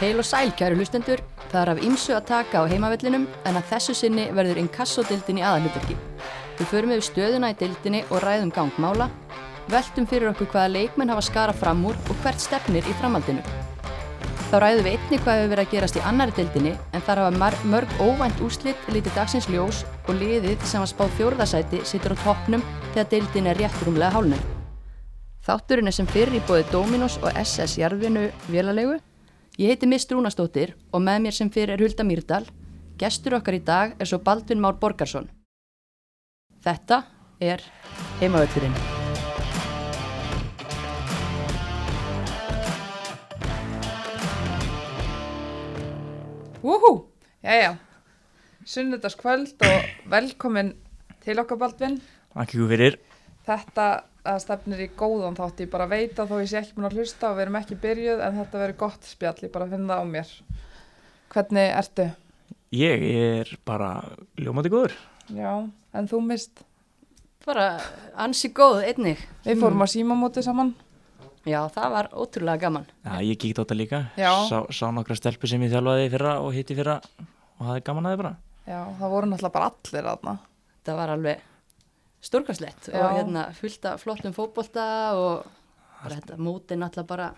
Heil og sæl, kæru hlustendur. Það er af ymsu að taka á heimavellinum en að þessu sinni verður inkassodildin í aðalhuturki. Við förum yfir stöðuna í dildinni og ræðum gangmála, veltum fyrir okkur hvaða leikmenn hafa skara fram úr og hvert stefnir í framhaldinu. Þá ræðum við einni hvað hefur verið að gerast í annari dildinni en þar hafa mörg óvænt úrslitt lítið dagsins ljós og liðið sem var spáð fjórðasæti situr á toppnum þegar dildin er rétt rúmlega hálnum. Þátturinn er sem fyrir í bóði Dominos og SS Jarðvinu vélalegu. Ég heiti Mist Rúnastóttir og með mér sem fyrir er Hulda Mýrdal. Gestur okkar í dag er svo Baldvin Már Borgarsson. Þetta er heimavöldurinn. Wúhú, jæja, sunnudagskvöld og velkomin til okkar Baldvin. Takk ykkur fyrir. Þetta að stefnir í góðan þátt, ég bara veit að þó ég sé ekki búin að hlusta og við erum ekki byrjuð en þetta verður gott spjall, ég bara finn það á mér. Hvernig ertu? Ég er bara ljómandi góður. Já, en þú mist. Bara ansi góð einnig. Við fórum að símamóti saman. Já, það var ótrúlega gaman. Já, ég kíkt á þetta líka. Sá, sá nokkra stelpur sem ég þjálfaði í fyrra og hitti fyrra og hafði gaman að þið bara. Já, það voru náttúrulega bara allir aðna. Það var alveg stórkarslegt Já. og hérna fullt af flottum fótbolta og bara þetta móti náttúrulega bara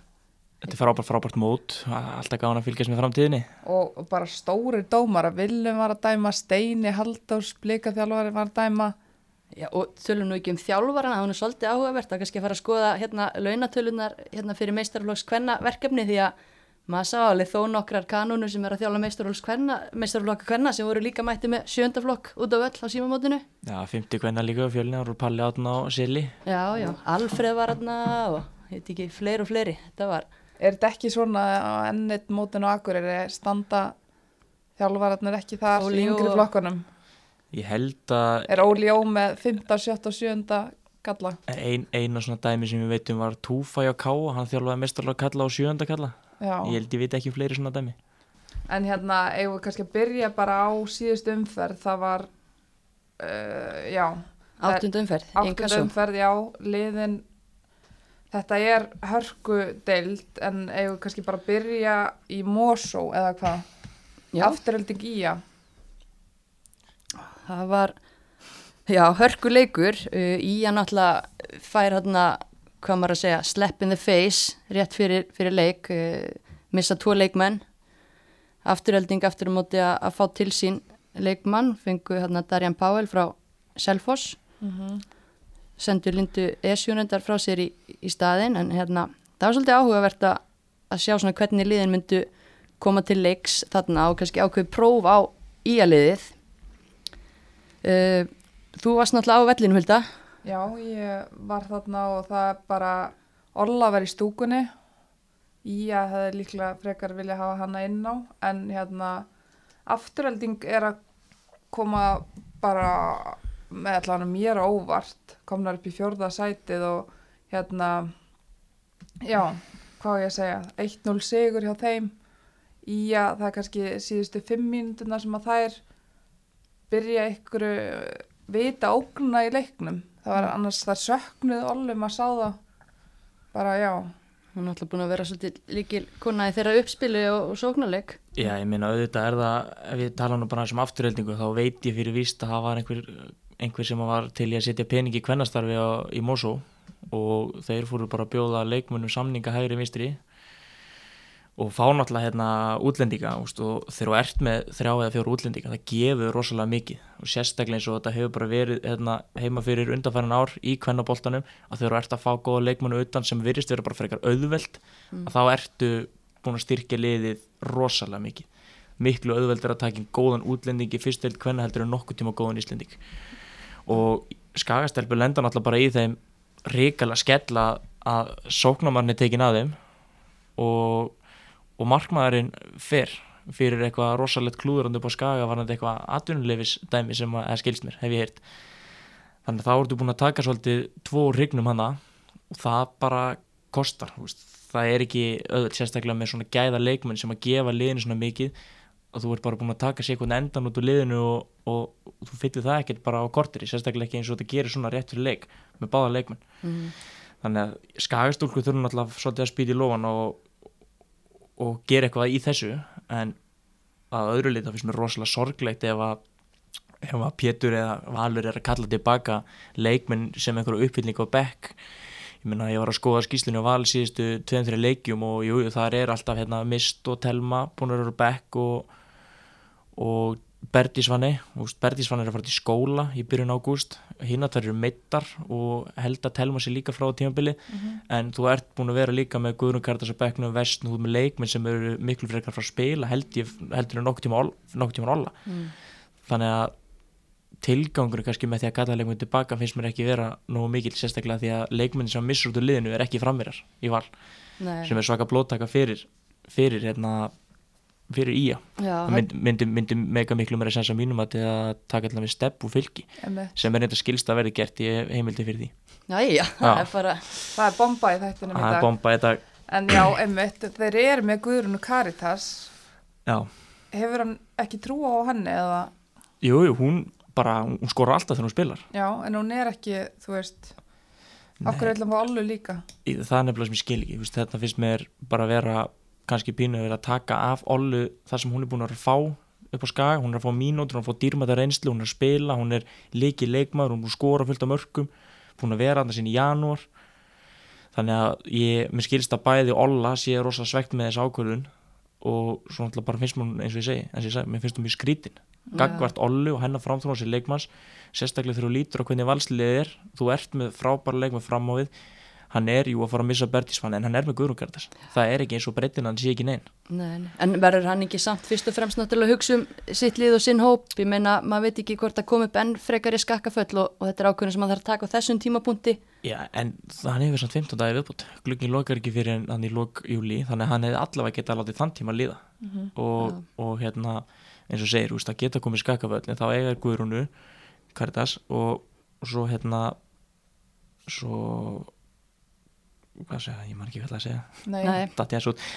Þetta er frábært, frábært mót. Alltaf gaman að fylgjast með framtíðinni. Og bara stóri dómar að Willum var að dæma, Steini Halldórs, blikaþjálfari var að dæma. Já, og tölum nú ekki um þjálfarana, það er svolítið áhugavert að kannski að fara að skoða hérna launatölunar hérna fyrir meistarflokks kvenna verkefni því að maður sá alveg þó nokkrar kanúnur sem er að þjála meistarflokka kvenna sem voru líka mætti með sjöndaflokk út á völl á símamótinu. Já, 50 kvenna líka á fjölni, ára Palli átna og Sili. Já, já, Alfreð var hérna og ég veit ekki, fleiri og fleiri. Þetta var, Er þetta ekki svona á ennit mótin og akkur, er standa þjálfararnir ekki þar Óli í yngri og- flokkunum? Ég held að Er Óli Jó með 5., 7. og 7. galla? ein, eina svona dæmi sem við veitum var Túfæ á Ká, hann þjálfaði mestarlega kalla og sjönda kalla. Já, Ég held ég veit ekki fleiri svona dæmi. en hérna eigum við kannski að byrja bara á síðust umferð, það var, uh, já, áttund umferð í áttund umferð, já, liðin, þetta er hörku deild, en eigum við kannski bara að byrja í Mosó eða hvað? Já, Afturölding Ía, það var, já, hörkuleikur. Uh, í að náttúrulega fær hérna, hvað maður að segja, slap in the face, rétt fyrir, fyrir leik, uh, missa tvo leikmenn. Afturölding aftur á móti að, að fá til sín leikmann, fengu hérna Darjan Páel frá Selfoss. sendur Lindu Esjónendar frá sér í, í staðin en hérna, það var svolítið áhugavert að, að sjá svona hvernig liðin myndu koma til leiks þarna og kannski ákveð próf á íaliðið uh, Þú varst náttúrulega á vellinu Hulda Já, ég var þarna og það bara Olla var í stúkunni. Ía hefði líklega frekar vilja hafa hana inn á en hérna afturölding er að koma bara með allan mér óvart. Komnar upp í fjórða sætið og hérna já, hvað ég að segja? 1-0 sigur hjá þeim. Ía, það er kannski síðustu fimm mínútuna sem að þær byrja ykkur vita ógnuna í leiknum það var annars það söknuð Ollum að sá það bara já. Hún er náttúrulega búin að vera svolítið líkil kona í þeirra uppspilu og, og sóknarleik. Já, ég meina auðvitað er það, ef ég tala nú bara sem afturöldingu, þá veit ég fyrir víst að það var einhver, einhver sem var til í að setja pening í kvennastarfi á, í Mosó og þeir fóru bara að bjóða leikmunum samninga hægri vinstri og fá náttúrulega hérna útlendinga úst, og þegar þú ert með þrjá eða fjóru útlendinga það gefur rosalega mikið. Og sérstaklega eins og þetta hefur bara verið hérna, heima fyrir undanfæran ár í kvennaboltanum að þegar þú ert að fá góða leikmunum utan sem virðist vera bara frekar auðveld að þá ertu búin að styrkja liðið rosalega mikið. Miklu auðveldur að taka inn góðan útlending í fyrst veld hvenna heldur en nokkuð tíma góðan íslending. Og skagastelpur lenda náttúrulega bara í þeim ríkala skella að sóknamarni tekin að þeim og, og markmaðurinn fer fyrir eitthvað rosalegt klúðurandi upp á skaga var þetta eitthvað atvinnuleifis dæmi sem að, skilst mér, hef ég heyrt. Þannig að þá ertu búin að taka svolítið tvo rignum hana og það bara kostar, það er ekki öðvöld sérstaklega með svona gæða leikmenn sem að gefa liðinu svona mikið og þú ert bara búin að taka sér einhvern endan út úr liðinu og, og, og þú fyllur það ekkert bara á korteri, sérstaklega ekki eins og þetta gerir svona rétt fyrir leik með báða leikmenn. Mm. þannig að skagastúlku þurfum alltaf svolítið að spýta í lofan og, og gera eitthvað í þessu en að öðru leita finnst mér rosalega sorglegt ef að ef að Pétur eða Valur er að kalla tilbaka leikmenn sem einhverju uppfylling á bekk. Ég meina ég var að skoða skýslinu á Val síðustu 2-3 leikjum og jú, þar er alltaf hérna Mist og Telma búin að vera á bekk og, og Berdísvanni, Berdísvanni er að fara til skóla í byrjun ágúst hinn að það eru meittar og held að telma sér líka frá tímabili mm -hmm. en þú ert búin að vera líka með Guðrun Kardas að bekna vestn og leikminn sem eru miklu frekar frá spila held ég heldur en nokkuð tíma, nokkuð tíma olla mm. þannig að tilgangur kannski með því að gata leikmenn tilbaka finnst mér ekki vera nógu mikil sérstaklega því að leikmenn sem missur út úr liðinu er ekki framverjar í val Nei. sem er svaka blóttaka fyrir fyrir hérna fyrir ía myndi, myndi, myndi mega miklu meira sensa mínum að taka allavega stepp og fylgi Emme. sem er reynda skilst að verði gert í heimildi fyrir því. Já, já, það er bara það er bomba í þættinum í dag, bomba í dag. en já, einmitt, þeir eru með Guðrún og Karitas. Já. hefur hann ekki trú á henni eða? Jú, jú, hún bara, hún skora alltaf þegar hún spilar. Já, en hún er ekki, þú veist okkur er alltaf á allu líka? Það er nefnilega sem ég skil ekki, þetta finnst mér bara að vera kannski pínu að vera að taka af Ollu þar sem hún er búin að fá upp á skag, hún er að fá mínútur, hún er að fá dýrmæta reynslu, hún er að spila, hún er líki leikmaður, hún er að skora fullt af mörgum búin að vera annars inn í janúar. Þannig að ég, mér skilst að bæði Olla sé rosa svegt með þessu ákvörðun og svo náttúrulega bara finnst mér eins og ég segi, eins og ég segi, mér finnst hún mjög skrítin. Gagvart Ollu og hennar framþróna sér leikmanns sérstaklega þegar þú lítur á hvernig valslið er þú ert með frábæra leikmann fram á við hann er jú að fara að missa Bertísfann en hann er með Guðrungardas það er ekki eins og breytin hann sé ekki neinn nei, nei. En verður hann ekki samt fyrst og fremst náttúrulega að hugsa um sitt lið og sinn hóp? Ég meina, maður veit ekki hvort að koma upp enn frekar í skakkaföll og, og þetta er ákveðin sem maður þarf að taka á þessum tímapunkti. Já, en hann hefur samt 15 dagi viðbútt gluggin lokar ekki fyrir hann í lok júli þannig að hann hefði allavega getað að láta þann tíma líða. Mm -hmm. og, og hérna eins og segir, úst, að geta komið skakkaföll en þá eiga Guðrunu Karitas og, og svo hérna svo hvað segja, ég man ekki hvað að segja.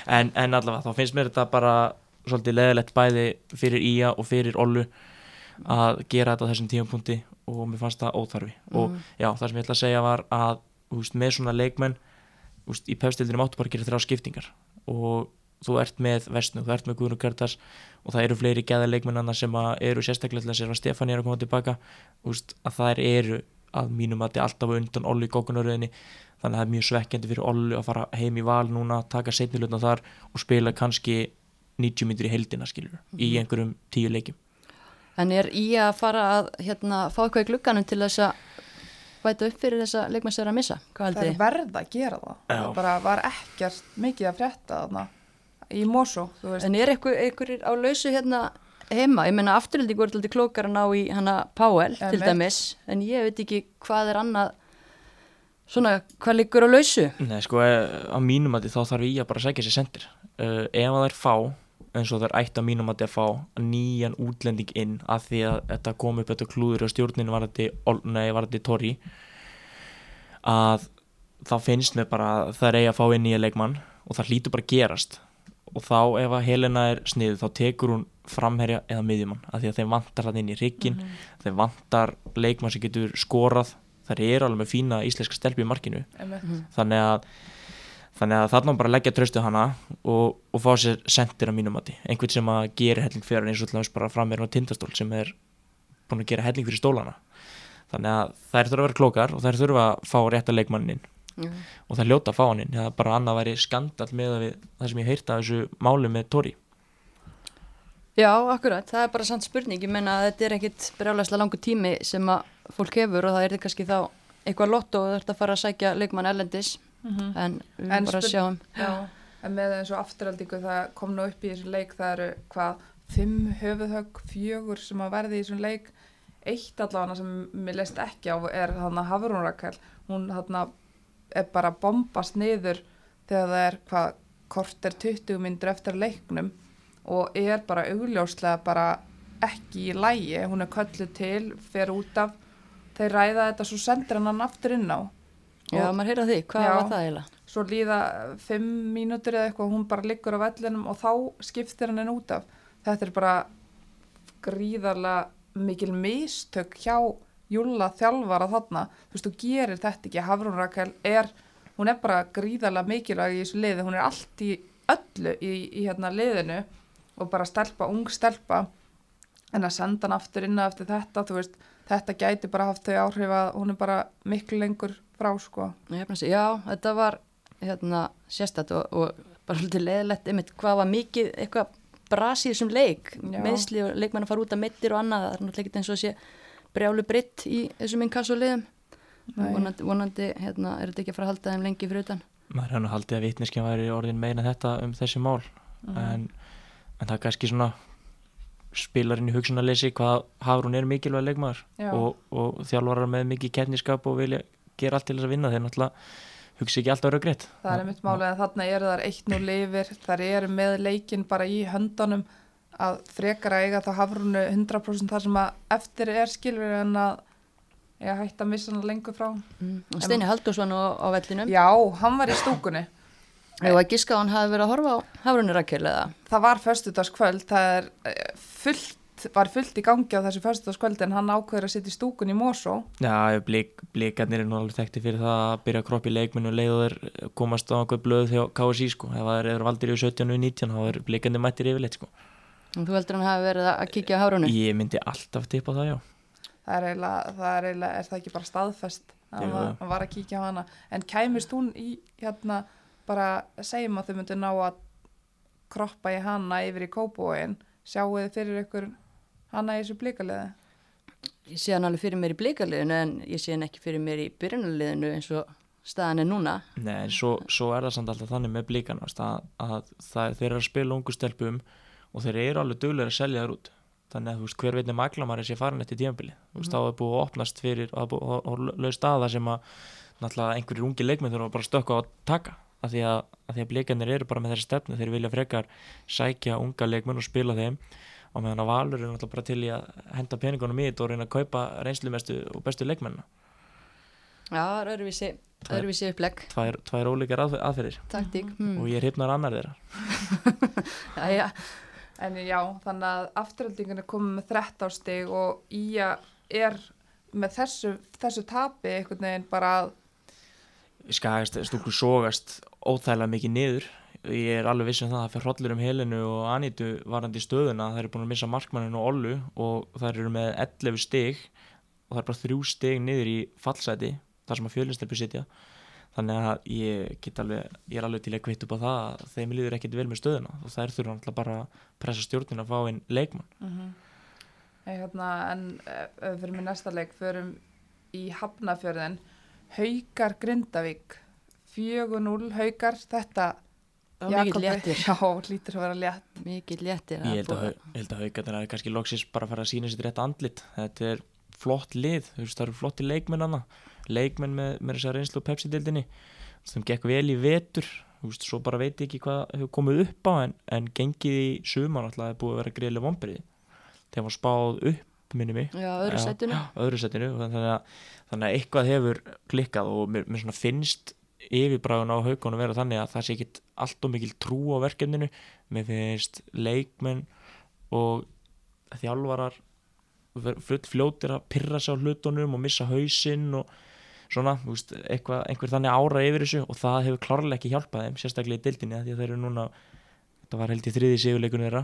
En, en allavega þá finnst mér þetta bara svolítið leðilegt bæði fyrir Ía og fyrir Ollu að gera þetta á þessum tímapunkti og mér fannst það óþarfi. Mm. og já, það sem ég ætla að segja var að úst, með svona leikmenn úst, í pefstildinum áttu bara gera þrjá skiptingar. Og þú ert með Vestnu, þú ert með Guðrún Gertas og það eru fleiri gæða leikmennana sem eru sérstaklega til að sér að Stefán er að koma tilbaka. Úst, að það eru að mínum að þetta er alltaf undan Olli í gókunaröðinni þannig að það er mjög svekkjandi fyrir Olli að fara heim í val núna, taka setnilutna þar og spila kannski 90 minnir í heldina skiljur, mm -hmm. í mhm. einhverjum tíu leikjum En er í að fara að hérna, fá eitthvað í glugganum til þess að bæta upp fyrir þessa leikmæstur að missa? Það er verða að gera það Já. það bara var ekkert mikið að frétta þarna í Mosó En er einhverjir á lausu hérna heima, ég menna afturhaldið voru alltaf klókar að ná í hana Páel til dæmis, en ég veit ekki hvað er annað Svona, hvað liggur á lausu? Nei, sko, eh, á mínum að þá þarf ég að bara segja sér sendir. Uh, ef það er fá, eins og það er ætt á mínum að það er fá nýjan útlending inn að því að þetta kom upp þetta klúður og stjórninu var þetta torri að þá finnst mér bara að það er eigi að fá inn nýja leikmann og það hlýtur bara að gerast og þá ef að Helena er sniðið þá tekur hún framherja eða miðjumann að því að þeim vantar það inn í riggin mm -hmm. þeim vantar leikmann sem getur skorað. Þar er alveg með fína íslenska stelpi í markinu. Mm. þannig að þannig að þarna bara leggja tröstu hana og, og fá sér sendir á mínum mati. Einhvern sem að gera helling fyrir eins og alltaf bara fram með tindastól sem er búin að gera helling fyrir stólana. Þannig að þær þurfa að vera klókar og þær þurfa að fá rétta leikmannin mm. og þær ljóta að fá hann það er bara annað að væri skandal með það sem ég heyrta af þessu máli með Tori Já, akkurat, það er bara sann spurning. Ég menna að þetta er ekkit brjálæslega langu tími sem að fólk hefur og það er kannski þá eitthvað lott og þú ert að fara að sækja leikmann erlendis. Mm -hmm. en við en bara sjáum. Já, en með eins og afturhaldingu það kom nú upp í þessu leik það eru hvað fimm höfuðhögg, fjögur sem að verði í þessum leik. Eitt allavega sem mér leist ekki á er þarna Hafrún Rakel. Hún þarna er bara bombast niður þegar það er hvað kort er 20 myndur eftir leiknum og er bara augljóslega bara ekki í lægi, hún er kölluð til, fer út af. Þeir ræða þetta svo sendir hann aftur inn á. Já, maður heyrða því, hvað já, var það eiginlega? Svo líða fimm mínútur eða eitthvað hún bara liggur á vellinum og þá skiptir hann henn út af. Þetta er bara gríðarlega mikil mistök hjá Júla þjálfara þarna. Þú veist, þú gerir þetta ekki, Hafrún Rakel er hún er bara gríðarlega mikilvæg í þessu liði, hún er allt í öllu í, í hérna liðinu og bara stelpa, ung stelpa en að senda hann aftur inn eftir þetta, þú veist, þetta gæti bara haft þau áhrif að hún er bara miklu lengur frá sko. Að já, þetta var hérna sérstætt og, og bara svolítið leðilegt einmitt hvað var mikið eitthvað brasi í þessum leik, meðsli og leikmenn að fara út að mittir og annað, það er náttúrulega ekki eins og að sé brjálu britt í þessum inkassulegum vonandi, vonandi hérna, er þetta ekki að fara að halda þeim lengi fyrir utan. Maður hefði nú haldið að vitneskja væri orðin meina þetta um þessi mál en, en það er kannski svona spilarinn í hugsunarleysi hvað Hafrún er mikilvæg leikmaður og, og þjálfarar með mikið keppniskap og vilja gera allt til þess að vinna þeir náttúrulega hugsi ekki alltaf raugrétt Það er mitt málið að þarna eru þar eitt nú lifir, þar eru með leikin bara í höndunum að frekar að eiga þá hafrunu 100% þar sem að eftir er skilur en að ég hætti að missa hana lengur frá. mm. Steini Haldursson á, á vellinum Já, hann var í stúkunni. Og að giska á hann hafi verið að horfa á Hafrunni Rakel eða? Það var föstudagskvöld, það er eh, fullt, var fullt í gangi á þessu föstudagskvöld en hann ákveður að sitja í stúkunni í Mosó. Já, blik, blikarnir er nú alveg þekkti fyrir það að byrja að kroppa í leikmennu og leið og þeir komast á einhver blöð þegar KSI sko, ef það eru valdir í 17 og 19 þá er blikarnir mættir yfirleitt sko. Og þú heldur hann hafi verið að kíkja á Hafrunni Ég myndi alltaf tippa það, já. Það er eiginlega, það er eiginlega, er það ekki bara staðfest að var, hann var að kíkja á hana. En kæmist hún í, hérna, bara segjum að þau myndu ná að kroppa í hana yfir í kópóin, sjáu þið fyrir ykkur hana í þessu blíkaliði? ég sé hann alveg fyrir mér í blíkaliðinu en ég sé hann ekki fyrir mér í byrjunarliðinu eins og staðan er núna. Nei, en svo, svo er það samt alltaf þannig með blíkan að, að það, þeir eru að spila ungu stelpum og þeir eru alveg duglega að selja þær út. Þannig að þú veist hver veitni maglamari sé farin eftir tímabili þú veist þá er búið að opnast fyrir og það er búið að lög staða sem að náttúrulega einhverjir ungi leikmenn þurfa bara að stökka á að taka af því að, að, því að blíkanir eru bara með þessi stefnu þeir vilja frekar sækja unga leikmenn og spila þeim. Og meðan að Valur er náttúrulega bara til í að henda peningunum í þetta og reyna að kaupa reynslumestu og bestu leikmennina. Já, það er öðruvísi, Tvær- öðruvísi upplegg. tvær, tvær ólíkar aðfer- aðferðir. Taktík mm. og ég er hipnar annar þeirra. Jæja, En já, þannig að afturöldingun er komið með 13 stig og Ía er með þessu, þessu tapi einhvern veginn bara að skagast, stúkur sogast óþægilega mikið niður. Ég er alveg viss um það að það fyrir hrollur um Helenu og Anítu varandi í stöðuna. Það eru búin að missa markmannin og Ollu og það eru með 11 stig og það er bara þrjú stig niður í fallseti þar sem að fjölinstelpi sitja. Þannig að ég alveg ég er alveg til að kvitt upp á það að þeim líður ekkit vel með stöðuna og það er þurfa náttúrulega bara að pressa stjórnin að fá einn leikmann. Nei, hérna, en eh, fyrir með næsta leik förum í Hafnafjörðin Haukar Grindavík 4-0 Haukar þetta mikill léttir. Já, lítur að vera létt. Mikill léttir Ég held að, að haugarnir hafi kannski loksis bara að fara að sína sér rétt andlit. Þetta er flott lið, þú veist það eru flotti leikmenn hana, leikmenn með, með þess að reynslu og Pepsi-dildinni sem gekk vel í vetur, þú veist, svo bara veit ég ekki hvað hefur komið upp á en, en gengið í sumar alltaf hefur búið að vera greiðlega vombriði þegar var spáð upp minni mig. Já, öðru Já, sætinu. Já, öðru setinu þannig að, þannig að eitthvað hefur klikkað og mér, mér finnst yfirbræðun á haugunum vera þannig að það sé ekki allt og mikil trú á verkefninu. Mér finnst leikmenn og þjálfarar fljótir að pyrra sig á hlutunum og missa hausinn og svona, veist, eitthvað, einhver þannig ára yfir þessu og það hefur klárlega ekki hjálpað þeim sérstaklega í dildinni því að þeir eru núna þetta var held í þriði sigurleikunni þeirra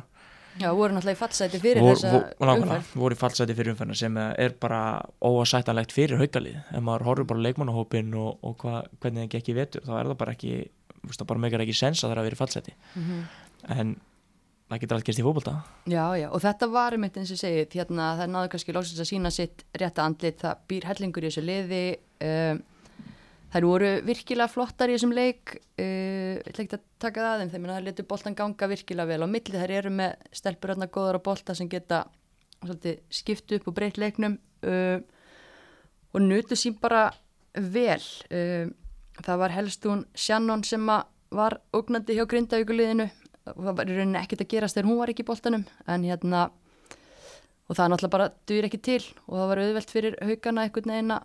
Já, voru náttúrulega í fallsæti fyrir Vor- þessa vor- umferð. voru í fallsæti fyrir umferðina sem er bara óasættanlegt fyrir haukalið. Ef maður horfir bara leikmannahópin og, og hva, hvernig það gekk í vetur þá er það bara ekki það bara meikar ekki sens að það er að vera í fallsæti. Mhm. en það getur allt gerst í fótbolta. Já, já, og þetta var einmitt eins og ég segi hérna það náðu kannski lóksins að sína sitt rétta andlit, það býr hellingur í þessu liði um, þær voru virkilega flottar í þessum leik uh, ég ætla ekki að taka það að þeim þeim það letur boltan ganga virkilega vel á milli. Þær eru með stelpur hérna góðar á bolta sem geta svolítið, skipt upp og breytt leiknum uh, og nutu sín bara vel. Uh, það var helst hún Shannon sem var ógnandi hjá Grindavíkuliðinu og það var í rauninni ekkert að gerast þegar hún var ekki í boltanum en hérna og það náttúrulega bara dýr ekki til og það var auðvelt fyrir haugana einhvern veginn að,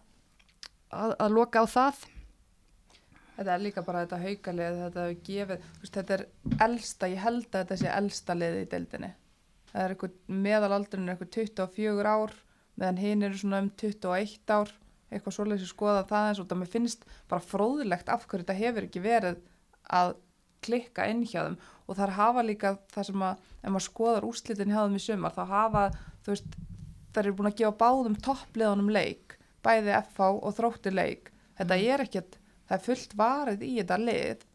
að loka á það Þetta er líka bara þetta haukalið, þetta hefur gefið, veist, þetta er elsta, ég held að þetta sé elsta liðið í deildinni. Það er eitthvað, meðalaldurinn er eitthvað 24 ár, meðan hinn eru svona um 21 ár, eitthvað svoleiðis að skoða það eins og það mér finnst bara fróðilegt af hverju þetta hefur ekki verið að klikka inn hjá þeim. Og þar hafa líka það sem að ef maður skoðar úrslitin hjá þeim í sumar þá hafa, þú veist, þær eru búin að gefa báðum toppliðunum leik bæði FH og þrótti leik. Þetta er ekkert, það er fullt varið í þetta lið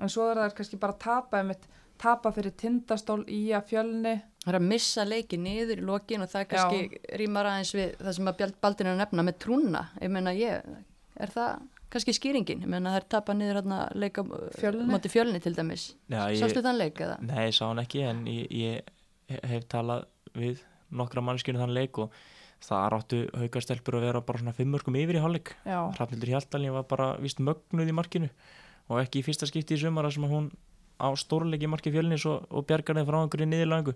en svo er það kannski bara að tapa einmitt, tapa fyrir tindastól í að fjölni Það er að missa leiki niður í lokin og það er kannski rýmar aðeins við það sem að Baldin er að nefna með trúna. Ég meina ég, er það kannski skýringin? Ég meina það er tapað niður hérna leika Fjölni? móti fjölni til dæmis. Já, Sástu þann leik eða? Nei, ég sá hann ekki en ég, ég hef talað við nokkra mannskjörnu þann leik og það áttu haukastelpur að vera bara svona fimmörkum yfir í Já, Hrafnildur Hjaltalín var bara vist mögnuð í markinu og ekki í fyrsta skipti í sumara sem hún á stórleiki marki fjölnis og, og bjargar þeim frá einhverju niðurlagangu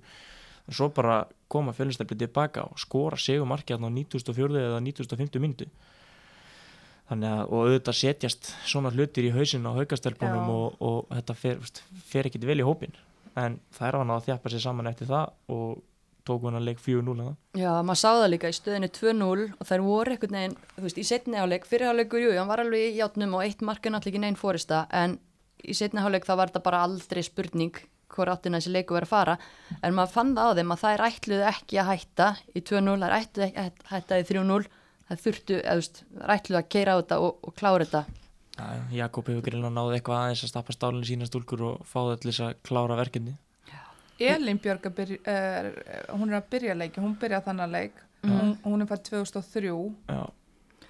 en svo bara koma fjölnistelpur tilbaka og skora sigur marki á 94. eða 95. myndu þannig að og auðvitað setjast svona hlutir í hausin á haukastelpunum Já. og, og þetta fer, fer ekkit vel í hópin en það er hann að þjappa sér saman eftir það og tók hann að leik 4-0 að það Já, maður sá það líka í stöðinu 2-0 og þær voru einhvern veginn, þú veist, í setni áleik, fyrir áleikur, jú, hann var alveg í játnum og eitt markið náttúrulega ekki neinn fórista, en í setni áleik þá var þetta bara aldrei spurning hvort áttina þessi leiku verið að fara, en maður fann það á þeim að þær ætluðu ekki að hætta í 2-0, þær ætluðu ekki að hætta í 3-0, þær þurftu, veist, þær ætluðu að keira á þetta og, og klára þetta. Já, Jakob hefur greinlega náð eitthvað aðeins að stappa stálinu sína stúlkur og fá það til þess að klára verkefni Elin Björg að byrja, er, hún er að byrja leiki, hún byrja þannig leik. Hún, hún er fætt 2003 Já,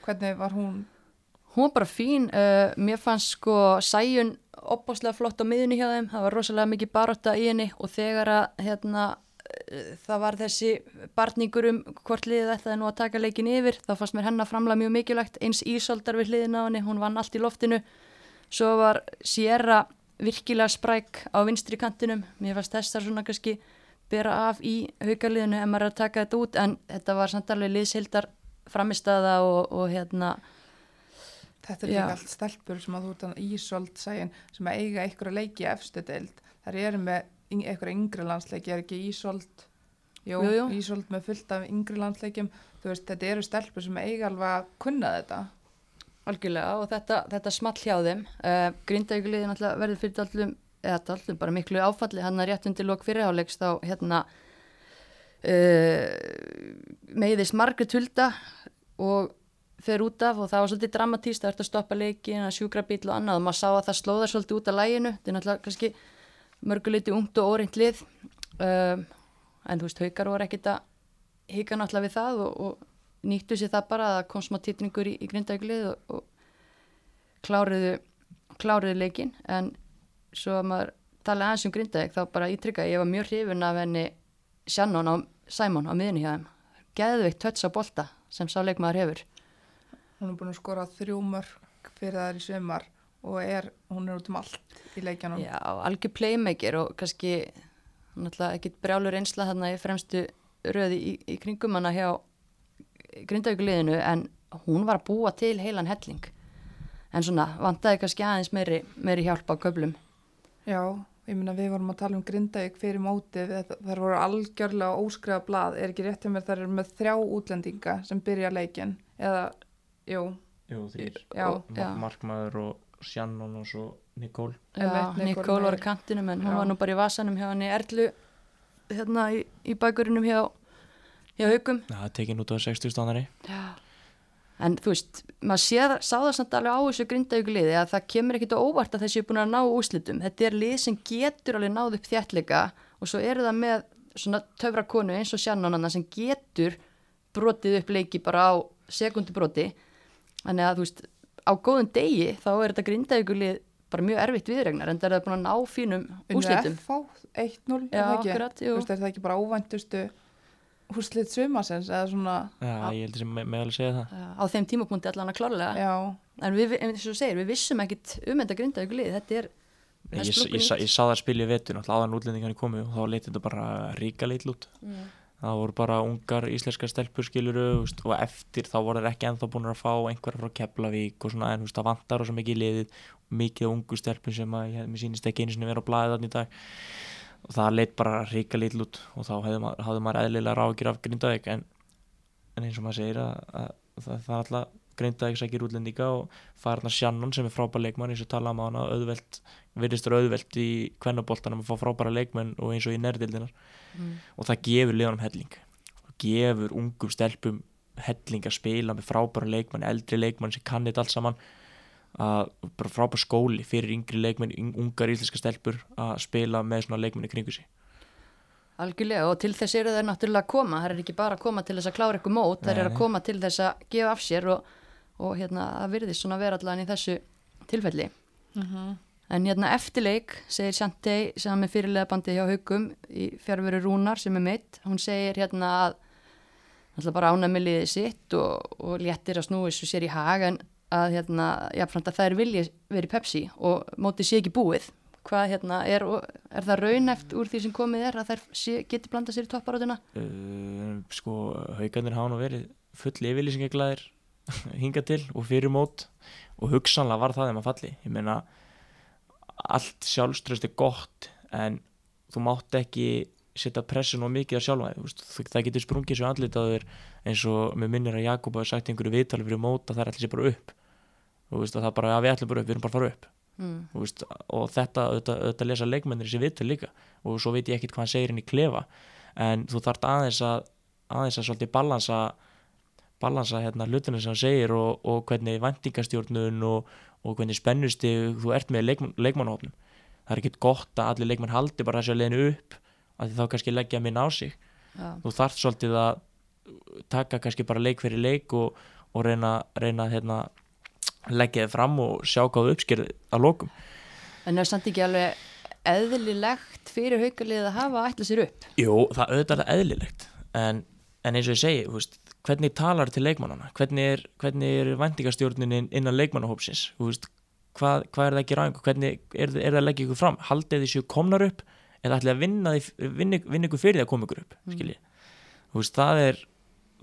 hvernig var hún? Hún var bara fín, uh, mér fannst sko sæjun opbáslega flott á miðunni hjá þeim, það var rosalega mikið baróta í henni og þegar að hérna, uh, það var þessi barningur um hvort liðið ætlaði nú að taka leikin yfir, þá fannst mér hennar framlega mjög mikilvægt, eins Ísoldar við hliðin á henni, hún vann allt í loftinu, svo var Sierra virkilega spræk á vinstri kantinum, mér fannst þessar svona kannski bera af í haugaliðinu ef maður er að taka þetta út, en þetta var samt alveg liðshildar framistaða og, og hérna, þetta er líka allt stelpur sem að þú að ísolt sæin sem að eiga einhverja leiki efstu deild. Þar eru með einhverja yngri landsleiki er ekki ísolt Jú, Jú, jú. ísolt með fullt af yngri landsleikjum. Þú veist, þetta eru stelpur sem eiga alveg að kunna þetta Algjörlega og þetta, þetta small hjá þeim. Uh, Grindavíkuliði náttúrulega verður fyrir allum, eða allum bara miklu áfalli, hann er rétt undir lok fyrirháleiks þá hérna uh, meiðist Margrét Hulda og fer út af og það var svolítið dramatíst það ert að stoppa leikin, að sjúkra bíl og annað og maður sá að það slóðar svolítið út af læginu þetta er náttúrulega kannski mörguleiti ungt og óreint lið um, en þú veist, haukar voru ekkit að hika náttúrulega við það og, og nýttu sér það bara að það kom smá titningur í, í grindaglið og, og kláriðu kláriðu leikin en svo að maður tala aðeins um grindaðeg þá bara ítrykka ég var mjög hrifun af henni Shannon á Simon á miðunni hjá þeim. Geðveikt tötts á bolta sem sá leikmaður hefur. Hún er búin að skora þrjú mörg fyrir þær í sumar og er, hún er út um allt í leikjanum Já, algjör playmaker og kannski náttúrulega ekkit brjálur einsla þarna í fremstu röði í, í kringum hana hjá grindavíkuliðinu en hún var að búa til heilan helling. En svona vantaði kannski aðeins meiri, meiri hjálp á köflum. Já, ég minna við vorum að tala um Grindavík fyrir mótið, þar voru algjörlega óskriða blað, er ekki rétt hjá mér þar eru með þrjá útlendinga sem byrja leikin eða, jú, jú, þrýr Já, já. Markmaður og Shannon og svo Nikól Já, Nikól var á kantinum en hún Já. var nú bara í vasanum hjá henni Erlu hérna í, í bakurinnum hjá, hjá Haukum Það er tekin út á 60 stannari. En þú veist, maður sé, sá það samt alveg á þessu grindaugliði að það kemur ekkit á óvart að þessi er búin að ná úslitum. Þetta er lið sem getur alveg náð upp þjættleika og svo eru það með svona töfra konu eins og sjannananna sem getur brotið upp leiki bara á sekundbroti. Þannig að þú veist, á góðum degi þá er þetta grindauglið bara mjög erfitt viðregnar en það er það búin að ná fínum úslitum. 1-0, er akkurat, jú. Þú veist, er það ekki bara óvæntustu úrslit sumasins eða svona, Já, ég held sem með alveg segja það. Á þeim tímapunkti allan að klárlega. já, En við, eins og þú segir, við vissum ekkit um þetta grindauglið. Þetta er er Ég, ég, ég, sa- ég sá það spilja vetur náttúrulega áðan útlendingarnir komu og þá leiti þetta bara ríka leitl út. Það voru bara ungar íslenskar stelpur skiluru veist, og eftir þá voru þeir ekki ennþá búin að fá einhverja frá Keflavík og svona en það vantar og svo mikið liðið mikið ungu stelpur sem að ég, mér sýnist ekki einu sinni vera á þannig í dag og það leitt bara ríka leitl út og þá hefði maður, hafði maður eðlilega rákir af Grindavík en, en eins og maður segir að, að það, það er alltaf greinda ekki sækir útlendinga og farna Sjannon sem er frábær leikmann eins og tala um hana auðvelt, virðist vera auðvelt í kvennaboltanum að fá frábæra leikmenn og eins og í nærdeildinar mm. og það gefur liðanum helling. Og gefur ungum stelpum helling að spila með frábæra leikmann eldri leikmann sem kannit allt saman að bara frábær skóli fyrir yngri leikmenn, ungar íslenska stelpur að spila með svona leikmenni kringu sig Algjörlega og til þess eru þær náttúrulega að koma, þær er ekki bara að koma til þess að klára eitthvað mót, þær eru að koma til þess að gefa af sér og, og hérna að virðist svona vera allan í þessu tilfelli. Mm -hmm. En hérna eftirleik segir Sjantei sem er fyrirlega bandi hjá haugum í fjárveru Rúnar sem er mitt, hún segir hérna að alltaf bara ánæmiliðið sitt og, og léttir að snúi þessu sér í hag en að hérna, jáfnframt að það er viljið verið Pepsi og mótið sé ekki búið hvað hérna er, er það raunæft úr því sem komið er að þær geti blanda sér í topparótuna? Uh, sko, haugarnir hafa nú verið full yfirlýsingeglæðir hinga til og fyrir mót og hugsanlega var það þeim að falli. Ég meina allt sjálfströst er gott en þú mátt ekki setja pressun og mikið á sjálfæði það getur sprungið svo andlitaður eins og með minnir að Jakob hafi sagt einhverju viðtali fyrir mót að það er allir sér bara upp og það bara að við ætlum bara upp, við erum bara að fara upp. Mm. veist, og þetta auðvitað, auðvitað lesa leikmennir þessi vittu líka. Og svo veit ég ekkit hvað hann segir inn í klefa. En þú þart aðeins að aðeins að svolítið balansa balansa hérna hlutinu sem hann segir og, og hvernig vendingastjórnun og, og hvernig spennusti þú ert með leikmann, leikmannhófnum það er ekkit gott að allir leikmann haldi bara þessi að leiðinu upp að þá kannski leggja minn á sig. Já. þú þart svolítið að taka kannski bara leik fyrir leik og, og reyna, reyna hérna leggja þið fram og sjá hvað uppskýrði að lokum? En það er samt ekki alveg eðlilegt fyrir haugalið að hafa að ætla sér upp? Jú, það auðvitað er eðlilegt en, en eins og ég segi, veist, hvernig talar til leikmannana, hvernig er, hvernig er vendingastjórnunin innan leikmannahópsins? Veist, hvað, hvað er það að gera hvernig er, er það að leggja ykkur fram? Haldið því séu komnar upp eða ætla að vinna, vinna, vinna ykkur fyrir því að koma ykkur upp mm. veist, það er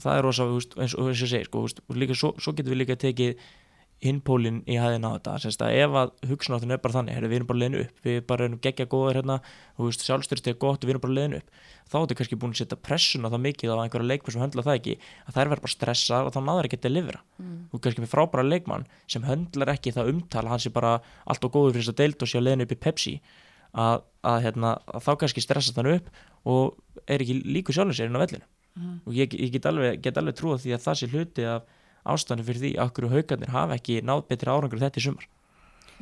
það er rosa, eins og ég segi sko, líka, svo, svo getur við líka tekið hinpólinn í hæðin á þetta. Sérst að ef að hugsunáttun er bara þannig við erum bara leðinu upp, við bara erum gegja góður hérna, sjálfstyrst er gott við erum bara leðinu upp. Þá er þetta kannski búin að setja pressuna það mikið á einhverja leikmenn sem höndla það ekki að þær verður bara stressar og þá náður ekki að delivera. Mm. og kannski með frábæra leikmann sem höndlar ekki það umtala hans er bara allt og góður fyrir þess að deilt og sé að leðinu upp í Pepsi að, að, hérna, að þá kannski stressa þann upp og er ekki líku sjálfins ástæðan fyrir því að okkur haugarnir hafa ekki náð betri árangur þetta í sumar.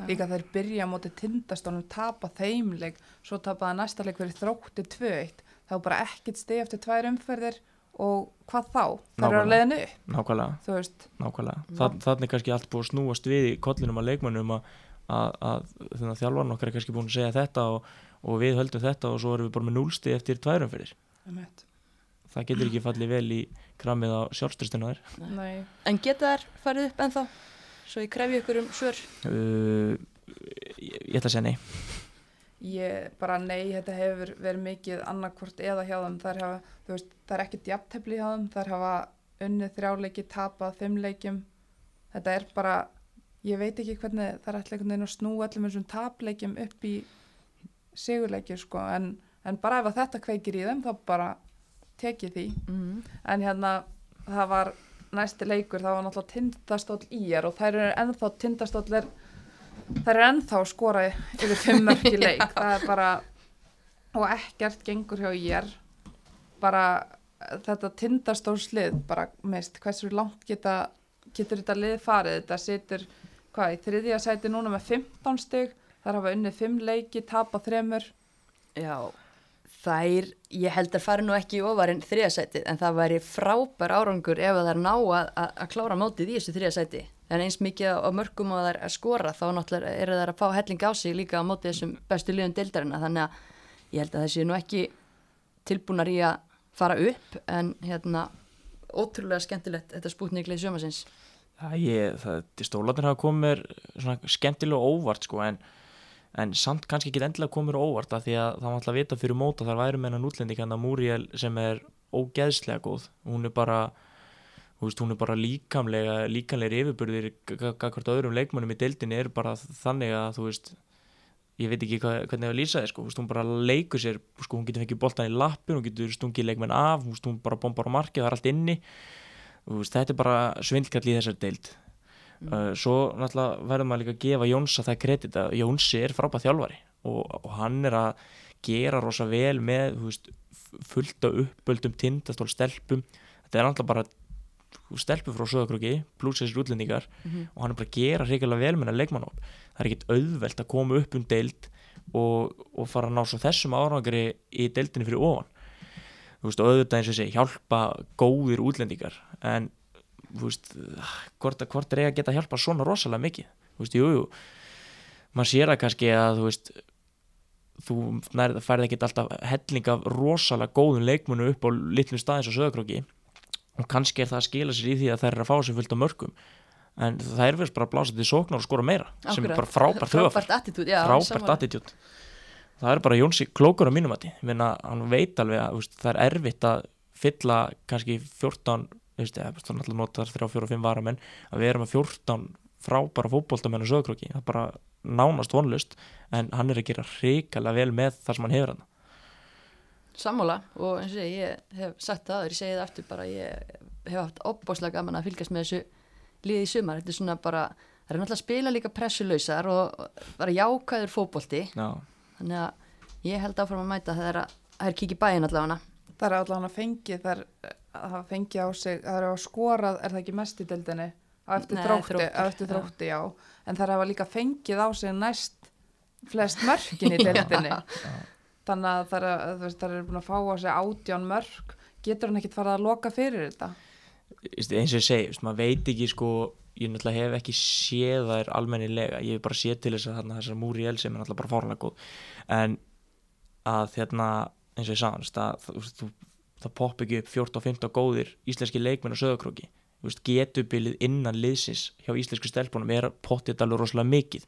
Líka þeir byrja á móti tindastónum tapa þeimleik, svo tapaða næsta leik verið þrótti 2-1 þá bara ekkit steg eftir tvær umferðir og hvað þá? Það eru að leiðinu Nákvæmlega, nákvæmlega. Þannig kannski allt búið að snúast við í kollinum að leikmannum að, að, að þjálfarn okkar er kannski búin að segja þetta og, og við höldum þetta og svo erum við bara með núlsti eftir tvær umferðir. Það getur ekki fallið vel í kramið á sjálfstyrstinu þær En geta þær farið upp ennþá? Svo ég krefji ykkur um svör. Uh, ég, ég ætla að segja nei. Ég bara nei, þetta hefur verið mikið annarkvort eða hjá þeim. Þar hafa, þú veist, það er ekki djaptefli hjá þeim. Þar hafa unnið þrjáleiki tapað fimmleikim þetta er bara, ég veit ekki hvernig það er alltaf einhvern veginn að snú öllum þessum tapleikim upp í sigurleiki sko, en, en bara ef þetta kveikir í þeim þá bara tekið því. Mm. en hérna það var næsti leikur það var náttúrulega tindastóll í er og þær eru ennþá tindastóll er þær eru ennþá skora yfir fimmörki leik. Það er bara og ekkert gengur hjá í er bara þetta tindastólslið bara meist hversu langt geta getur þetta lið farið? Þetta situr hvað í þriðja sæti núna með 15 stygg þar hafa unnið 5 leiki tapa þremur. Já þær, ég held að fara nú ekki ofar en þriðasætið en það væri frábær árangur ef það er ná að, að, að klára mótið í þessu þriðasæti en eins mikið á mörgum og það er að skora þá náttúrulega eru það að fá helling á sig líka á mótið þessum bestu liðum deildarina þannig að ég held að þessi nú ekki tilbúnar í að fara upp en hérna ótrúlega skemmtilegt þetta spútniklið sjömasins Það það, stólanir hafa komið skemmtilega óvart sko en en samt kannski ekki endilega komur óvart að því að það var alltaf að vita fyrir móta þar væri með hennan útlendi kannar Múriel sem er ógeðslega góð. Hún er bara, veist, hún er bara líkamlega líkamlega yfirbyrðir hvert öðrum leikmannum í deildinni er bara þannig að þú veist ég veit ekki hvað, hvernig það lýsa þið sko, hún bara leikur sér, sko, hún getur fengið boltan í lappin hún getur stungið leikmenn af hún bara bombar á marki, það er allt inni. Veist, þetta er bara svindlkall í þessar deild uh, svo náttúrulega verður maður líka að gefa Jónsa það kredit að Jónsi er frábæð þjálfari og, og hann er að gera rosa vel með veist, fullt af uppöldum tindastól stelpum. Þetta er náttúrulega bara stelpur frá söðakrúki pluss þessir útlendingar og hann er bara að gera hrikalega vel með hennar leikmannóp það er ekkit auðvelt að koma upp um deild og, og fara að ná svo þessum árangri í deildinni fyrir ofan. Þú veist, auðvitað eins og sé hjálpa góðir útlendingar en veist, hvort, hvort er ég að geta hjálpa svona rosalega mikið. Þú veist, jú, jú. Maður sér það kannski að þú veist þú að færði ekkit alltaf helling af rosalega góðum leikmunum upp á litlum staðins og sögurkróki og kannski er það að skila sér í því að þær eru að fá sér fullt á mörgum en það er verið bara að blása til sóknar og skora meira sem er Akkurat. bara frábært höfafært frábært attitút, það er bara Jónsi klókur á mínum að hann veit alveg að úst, það er erfitt að fylla kannski 14 veist, eða, er náttúrulega notar 3, 4 og 5 varamenn. Að við erum með 14 frábæra fótboltamenn og sögurkróki það er bara nánast vonlust en hann er að gera hrikalega vel með það sem hann hefur hann Sammála og eins og ég hef sagt það aður, ég segi það aftur bara, ég hef haft opbáslega gaman að fylgjast með þessu liði í sumar, þetta er svona bara, það er náttúrulega að spila líka pressulausar og bara jákvæður fótbolti, Já, þannig að ég held áfram að mæta það er að, það er kikið bæinn allavega. Það er allavega að fengi þar að hafa fengi á sig, það er að skorað, er það ekki mest í deildinni? Á eftir Nei, þrótti, Þróttur, á eftir já. þrótti, já. En það er að líka fengið á sig næst flest mörkin í deildinni. Þannig að það er, það er búin að fá á sig átján mörk. Getur hann ekkit farið að loka fyrir þetta? Eins og ég segi, maður veit ekki sko, ég náttúrulega hef ekki séð þær almennilega, ég hef bara séð til þess að þarna, þessar múri el sem er náttúrulega bara fárlega góð en að hérna, eins og ég sagði veist, að, þú þú, það popp ekki upp 14 og 15 góðir íslenski leikmenn og sögurkróki getubilið innan liðsins hjá íslensku stelpunum er pottið alveg rosalega mikið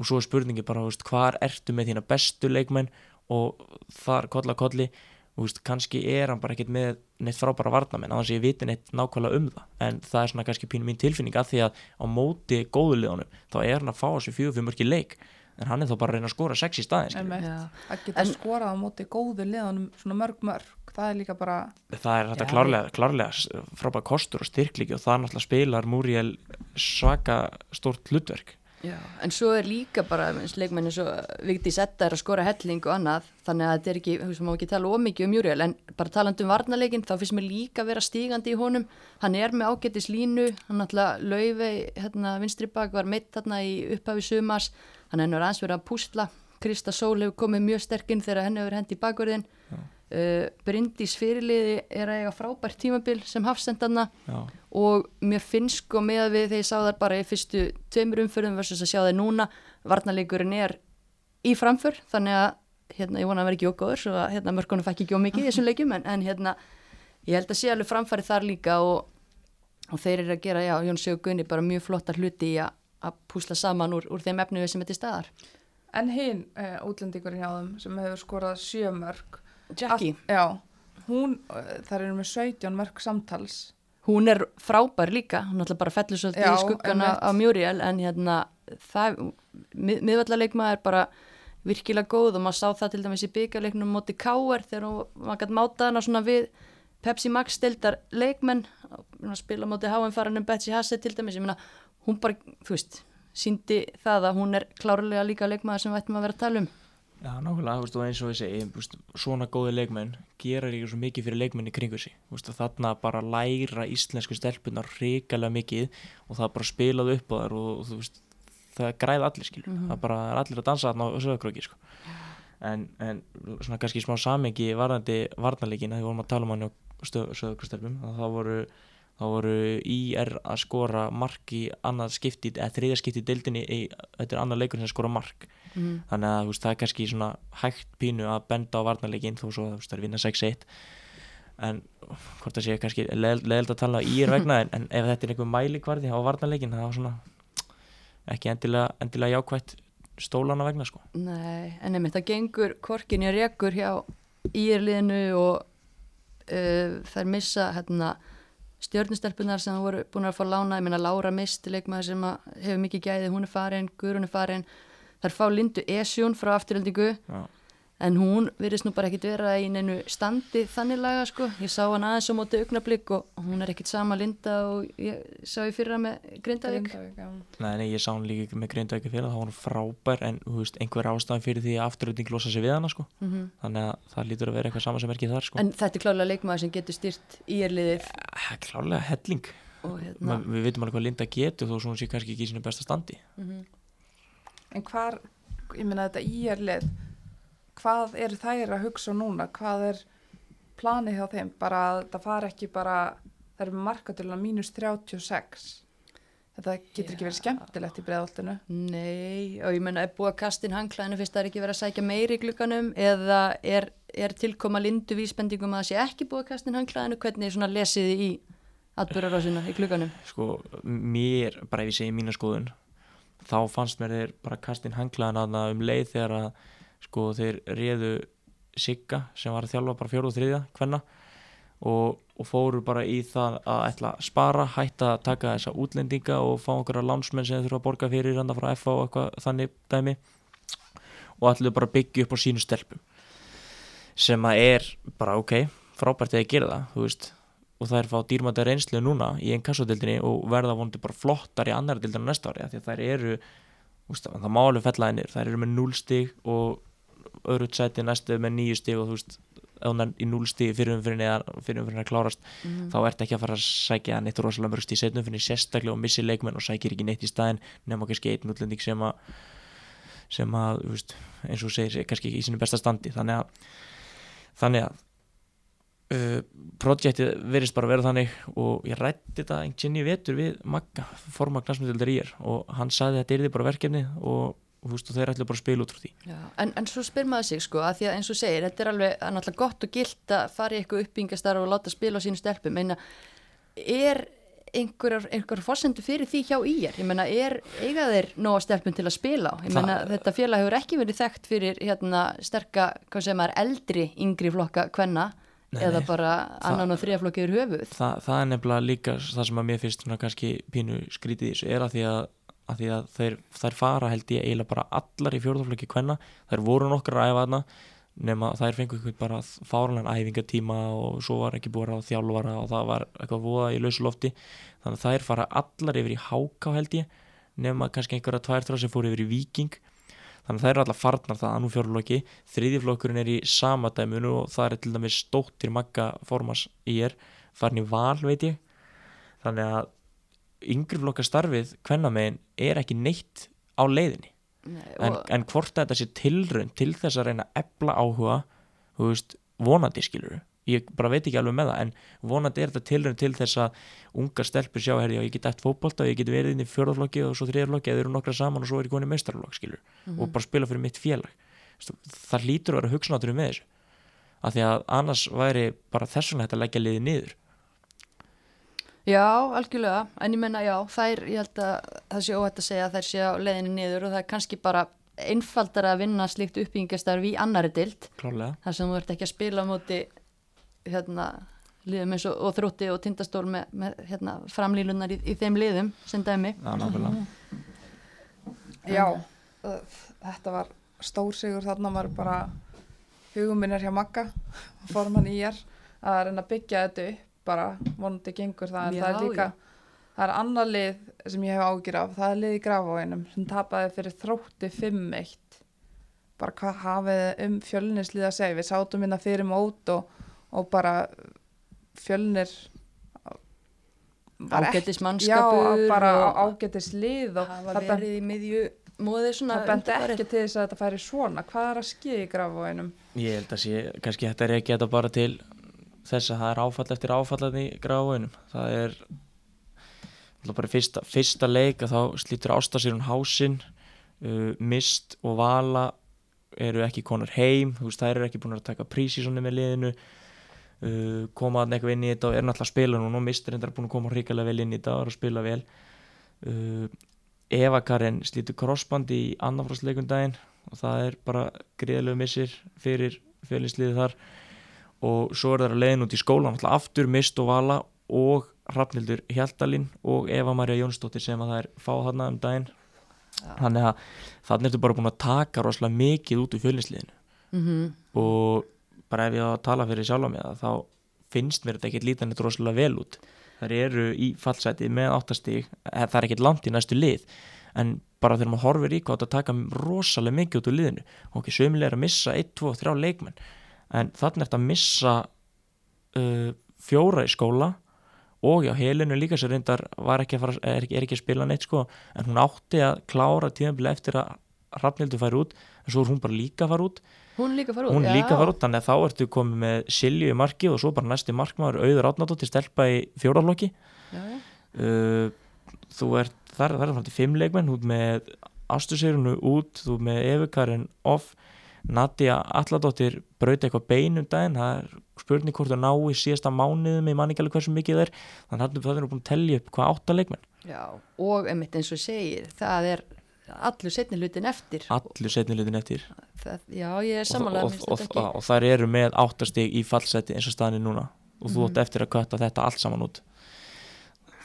og svo er spurningi bara, veist, hvar ertu með þína bestu leikmenn og þar kolla kolli og veist, kannski er hann bara ekkert með neitt frábæra varnamenn, annars ég viti neitt nákvæmlega um það en það er svona kannski pínu mín tilfinning að því að á móti góðuleðunum þá er hann að fá þessu fjögur fyrir mörki leik en hann er þá bara að reyna að skora sex í staðins Einmitt. Já. Að geta En- skorað á móti góðu liðanum svona mörg mörg. Það er líka bara, það er þetta klárlega, klárlega frábæra kostur og styrklíki og það náttúrulega spilar Múriel svaka stórt hlutverk. Já, en svo er líka bara leikmenni svo Vigdís Edda er að skora helling og annað, þannig að þetta er ekki, þú veist, má ekki tala ómikið um Júriel, en bara talandi um varnarleikin, þá finnst mér líka vera stígandi í honum, hann er með ágættis línu, hann náttúrulega laufey, hérna, vinstri bak var meitt þarna í upphafi sumars, hann er nú aðeins verið að púsla, Krista Sól hefur komið mjög sterkinn þegar henni hefur hendi í bakverðin, uh, Bryndís fyrirliði er að eiga frábært tímabil sem hafsendanna, og mér finnst sko með að við þegar ég sá þar bara í fyrstu tveimur umförðum versus að sjá þær núna varnarleikurinn er í framför þannig að hérna, ég vona að vera ekki okkur svo að hérna, mörkunum fækki ekki ómikið í þessum leikjum en, en hérna, ég held að sé alveg framfæri þar líka og, og þeir eru að gera, já, Jón Sigur Gunni bara mjög flottar hluti í að, að púsla saman úr, úr þeim efnið sem er til staðar en hinn uh, útlendingurinn hjá þeim sem hefur skorað sjö mörg. Jackie, Allt- Já, hún, uh, þar eru með 17 mörg samtals. hún er frábær líka. Hún ætla bara að fellur svolítið Já, í skuggana á Muriel en hérna það, mið, miðvallaleikma er bara virkilega góð og maður sá það til dæmis í byggarleiknum móti Káer þegar hún, maður gæti máta hana svona við Pepsi Max stildar leikmenn að spila móti HM faranum Betsy Hassett til dæmis, ég meina hún bara, þú veist, síndi það að hún er klárlega líka leikmaður sem við ættum að vera að tala um Já, nákvæmlega, veist, og eins og ég segi veist, svona góði leikmenn gera líka svo mikið fyrir leikmenn í kringu sig. Veist, þarna bara læra íslensku stelpunar hrikalega mikið og það bara spilað upp á þær og, og það græða allir skilur. Það bara er allir að dansa þarna á sögurkröki sko. en, en svona kannski smá samengi varðandi varnarleikin þegar við vorum að tala um hann á sögurkröstelpum þá voru þá voru IR að skora mark í annað skipti, eða þriðja skipti í deildinni, þetta er annað leikur sem skora mark mm. þannig að veist, það er kannski svona hægt pínu að benda á varnarleikin þó svo veist, það er vinna 6-1 en hvort það sé kannski leðild að tala í er vegna en, en ef þetta er einhver mælikvarði á varnarleikin það var svona ekki endilega, endilega jákvætt stólana vegna sko. Nei, en einmitt það gengur korkin í rekur hjá íirliðinu og uh, þær missa hérna, stjörnustelpunar sem voru búin að fá lána, ég meina Lára Mist leikmaður sem hefur mikið gæði, hún er farin Guðrún er farin, þær fá Lindu Esjún frá afturöldingu Já. en hún virðist nú bara ekkit vera í neinu standi þannig laga sko ég sá hann aðeins á móti augnablík og hún er ekkit sama linda og ég sá ég fyrra með Grindavík. Nei, nei, ég sá hann líka með Grindavík fyrir það var hann frábær en þú veist, einhver ástæðan fyrir því að afturölding losa sig við hana sko. mm þannig að það lítur að vera eitthvað sama sem er ekki þar sko. en þetta er klálega leikmaður sem getur styrt í erliðið er klálega helling og hérna Ma, við veitum alveg hvað Linda getur þó svo hún sé kannski ekki í sinu besta standi mhm. En hvar, ég meina þetta íerlið, hvað eru þær að hugsa núna? Hvað er planið hjá þeim? Bara að það fara ekki bara, það eru markatölulega mínus 36. Þetta getur ekki verið skemmtilegt í breiðoltinu. Nei, og ég menna er búið að kastin hangklæðinu fyrst það er ekki verið að sækja meiri í glukkanum eða er, er tilkoma lindu vísbendingum að það sé ekki búið að kastin hangklæðinu hvernig er svona lesiði í atbyrjarásina í glukkanum sko, mér, bara ef ég segi mína skoðun þá fannst mér þeir bara kastin hanglaðan aðna um leið þegar að sko þeir réðu Sigga sem var að þjálfa bara fjóru og þriðja hvenna og, og fóru bara í það að ætla að spara, hætta að taka þessa útlendinga og fá einhverja lánsmenn sem þeir þurfa að borga fyrir randa frá FA og eitthvað þannig dæmi og ætluðu bara að byggja upp á sínu stelpum sem að er bara ok, frábært að ég gera það þú veist og það er fá dýrmæta reynslu núna í einn kassodildinni og verða vonandi bara flottar í annar dildinu næsta ári því að þær eru úst, það má alveg fellaðinir, þær eru með 0 stig og öðru sæti næstu með 9 stig og þú veist ef hún er í 0 stig fyrir umfyrinni eða fyrir umfyrinni að klárast Mhm. þá ert ekki að fara að sækja neitt rosalega mörgst í setnum fyrir sérstaklega og missi leikmenn og sækir ekki neitt í staðin nema kannski einn útlending sem að sem að, veist, eins og segir kannski ekki í sinu besta standi þannig að þannig að uh, projektið verðist bara vera þannig og ég rætti þetta veginn í vetur við Magga, forma knasmyndildar í er og hann sagði að þetta er bara verkefni og, og, og þeir ætlu bara að spila út frá því. Já, en, en svo spyr maður sig sko að því að eins og segir, þetta er alveg er náttúrulega gott og gilt að fara í eitthvað uppbyggingastarf og láta spila á sínu stelpum. Meina, er einhverjar, einhverjar fórsendu fyrir því hjá ír? Ég meina, er eiga þeir nóga stelpum til að spila á, ég meina, þetta félag hefur ekki verið þekkt fyrir hérna sterka, Nei, eða bara annan og þrija flokki yfir höfuð. Þa, það er nefnilega líka það sem að mér finnst kannski pínu skrítið í þessu er að því að, að, því að þeir, þær fara held ég eiginlega bara allar í fjórðaflöki kvenna. Þær voru nokkur að æfa þarna nema þær fengu eitthvað bara fáranlega æfingatíma og svo var ekki búið að þjálfara og það var eitthvað voða í lausu lofti. Þannig að þær fara allar yfir í háká held ég nema kannski einhverja tvær þrjá sem fóru yfir í viking þannig að þær eru allar farnar það að nú fjórðaflokki þriðjaflokkurinn er í sama dæmunu og það er til dæmis stóttir magga formas í er farin í val veit ég. Þannig að yngri flokka starfið hvernamegin er ekki neitt á leiðinni. Nei, en, en hvort þetta sé tilraun til þess að reyna ebla áhuga þú veist, vonandi skilur ég bara veit ekki alveg með það en vonandi er þetta tilraun til þess að ungar stelpur sjá, herri, já, ég get eftir fótbolta og ég get verið inn í fjórðaflokki og svo þriðaflokki eða eru nokkra saman og svo er ég konið meistarflokk skilur og bara spila fyrir mitt félag. Það lítur að vera hugsanáttur með þessu af því að annars væri bara þess vegna hægt að leggja liðið niður. Já, algjörlega en ég menna, já, þær, ég held að það sé óhætt að segja að þær sé á leiðinni niður og það er kannski bara einfaldar að vinna slíkt uppbyggingastarf í annari dild þar sem þú ert ekki að spila á móti hérna, liðum eins og, og þrótti og tindastól með, með hérna, framlílunar í, í þeim liðum sem dæmi. Já, nákvæmlega. Já, þetta var stór sigur. Þarna var bara huguminn er hjá Magga, forman í er að reyna að byggja þetta upp. Bara vonandi gengur það en Já, það er líka já. það er annar lið sem ég hef ágjur af. Það er lið í grafavóinum sem tapaði fyrir þrótti 5-1 bara hvað hafið um fjölnislið að segja við sátum hérna fyrir mót og, og bara fjölnir ágætis mannskapur já, bara og ágætis lið og hafa það, verið í miðju móði svona það undanfarið. ekki til þess að þetta færi svona hvað er að skilja í grafavóinum Ég held að sé, kannski þetta er ekki þetta bara til þess að það er áfall eftir áfallan í gráðunum. Það er bara fyrsta, fyrsta leik að þá slítur ásta sér hún hásinn, uh, mist og vala eru ekki konar heim, þú veist þær eru ekki búin að taka prísísonni með liðinu, uh, koma að eitthvað inn í þetta og er náttúrulega að spila núna og mistur endar búin að koma ríkilega vel inn í þetta og er að spila vel. Uh, Eva Karen slítur crossbandi í annafrásleikundaginn og það er bara greiðlegu missir fyrir fjölinsliðið þar og svo er það að leiðin út í skólan aftur Mist og Vala og Hrafnildur Hjaltalín og Eva Maria Jónsdóttir sem að það er fá þarna um daginn Já. þannig að þannig ertu bara búin að taka rosalega mikið út úr fjölinsliðinu mm og bara ef ég á að tala fyrir sjálf á mig það, þá finnst mér þetta ekkert lítan eitt rosalega vel út. Þær eru í fallseti með áttastíg það er ekkert langt í næstu lið en bara þegar maður horfir í hvað þetta taka rosalega mikið út úr liðinu og ekki sömulega að missa 1, 2, 3 leikmenn en þannig er þetta að missa uh, fjóra í skóla og já, helinu líka sér reyndar ekki fara, er, er ekki að spila neitt sko, en hún átti að klára tíðanbili eftir að Rafnildur færi út en svo er hún bara líka að fara út Hún líka að fara út. Hún líka að fara út, þannig að þá ertu komið með Silju í marki og svo bara næsti markmaður auður átnadóttir stelpa í já. uh, þú ert þar, er fram til fimm leikmenn út með Ástusirunu út, þú með Efukarinn off, Nadia Alladóttir brauti eitthvað beinum daginn það er spurning hvort það ná í síðasta mánuðum ég man ekki alveg hversu mikið það er þannig að það er búin að tellja upp hvað átta leikmenn. Já, og einmitt eins og segir það er allur setni hlutin eftir. Allur setni litin eftir. Það, Já, ég er samanlega og, og, og, og þær eru með áttastig í fallseti eins og staðinni núna. Og þú átt eftir að kötta þetta allt saman út.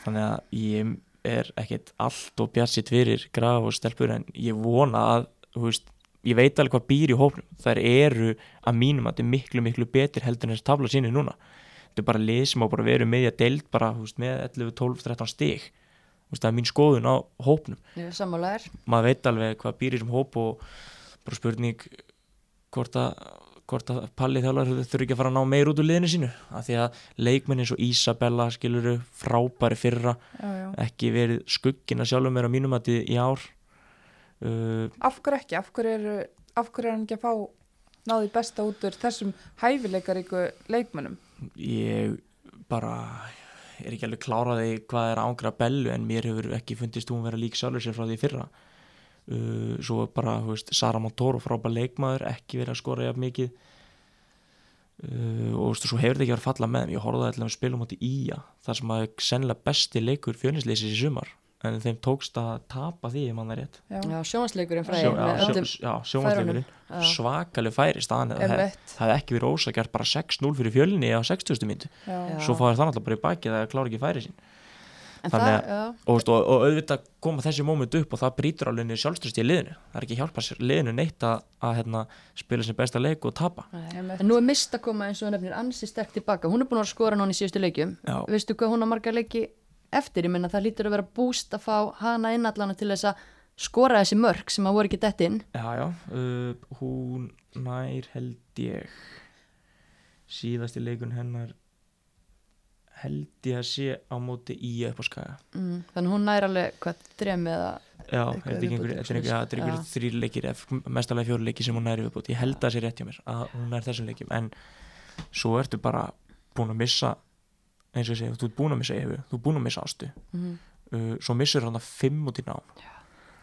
Þannig að ég er ekkert allt og bjart sitt fyrir graf og stelpur en ég vona að veist, ég veit alveg hvað býr í hópnum. Þær eru að mínum að þetta er miklu miklu betur heldur en þessi tabla síni núna. Þetta er bara lið sem á bara verið með að deild bara veist, með 11, 12, 13 stig það er mín skoðun á hópnum Ég er samanlega er maður veit alveg hvað býr í þessum hóp og bara spurning hvort að, hvort að Palli þjálfar þurfi ekki að fara að ná meir út úr liðinu sínu af því að leikmenn eins og Ísabella skiluru frábæri fyrra já, já. ekki verið skuggina sjálfum mér á mínum að í ár uh, Af hverju ekki? Af hverju, eru, af hverju er hann ekki að fá náði besta út úr þessum hæfileikaríku leikmönnum? ég bara er ekki alveg kláraði hvað er ángra bellu en mér hefur ekki fundist hún vera lík sjálfur sér frá því í fyrra. Uh, svo bara, þú veist, Sara Montoro frábær leikmaður, ekki verið að skora jafn mikið. Uh, og veist, svo hefur þetta ekki verið að falla með ég að spila um átti Ía þar sem að sennilega besti leikur fjönisleysis í sumar en þeim tókst að tapa því ef mann er rétt Já, Já, sjónvarsleikurinn Sjó, fræðir já, með sjó, öllum já, sjónvarsleikurinn Já. svakaleg færi staðan það það hefði ekki verið ósakjart bara 6-0 fyrir fjölinni á 60. myndu svo fáið það náttúrulega bara í baki það klára ekki færi sín En Þannig það, og, veist, og, og auðvitað koma þessi móment upp og það brýtur alveg niður sjálfströst í liðinu það er ekki hjálpa sér liðinu neitt að, að hérna, spila sem besta leik og tapa. En nú er mist að koma eins og hún nefnir ansi sterk tilbaka. Hún er búin að skora núna í síðustu leikjum. Já. Veistu hvað hún har marga leiki eftir? Ég menna það lítur að vera búst að fá hana inn allana til þess að skora þessi mörg sem að voru ekki dett inn. já já, uh, hún nær held ég síðasti leikun hennar held ég að sé á móti í upp á skaga Mm, þannig hún nær alveg hvað þrem eða já, þetta er ekki einhver- viðbót, þetta er einhver- já, þetta er einhver Já. þrýr leikir mestalega fjóri leikir sem hún næri viðbútt ég held að það sé rétt hjá mér að hún nær þessum leikjum en svo ertu bara búin að missa eins og ég segi, þú ert búin að missa efu þú ert búin að missa ástu mm. uh, svo missur hann að fimm út í nám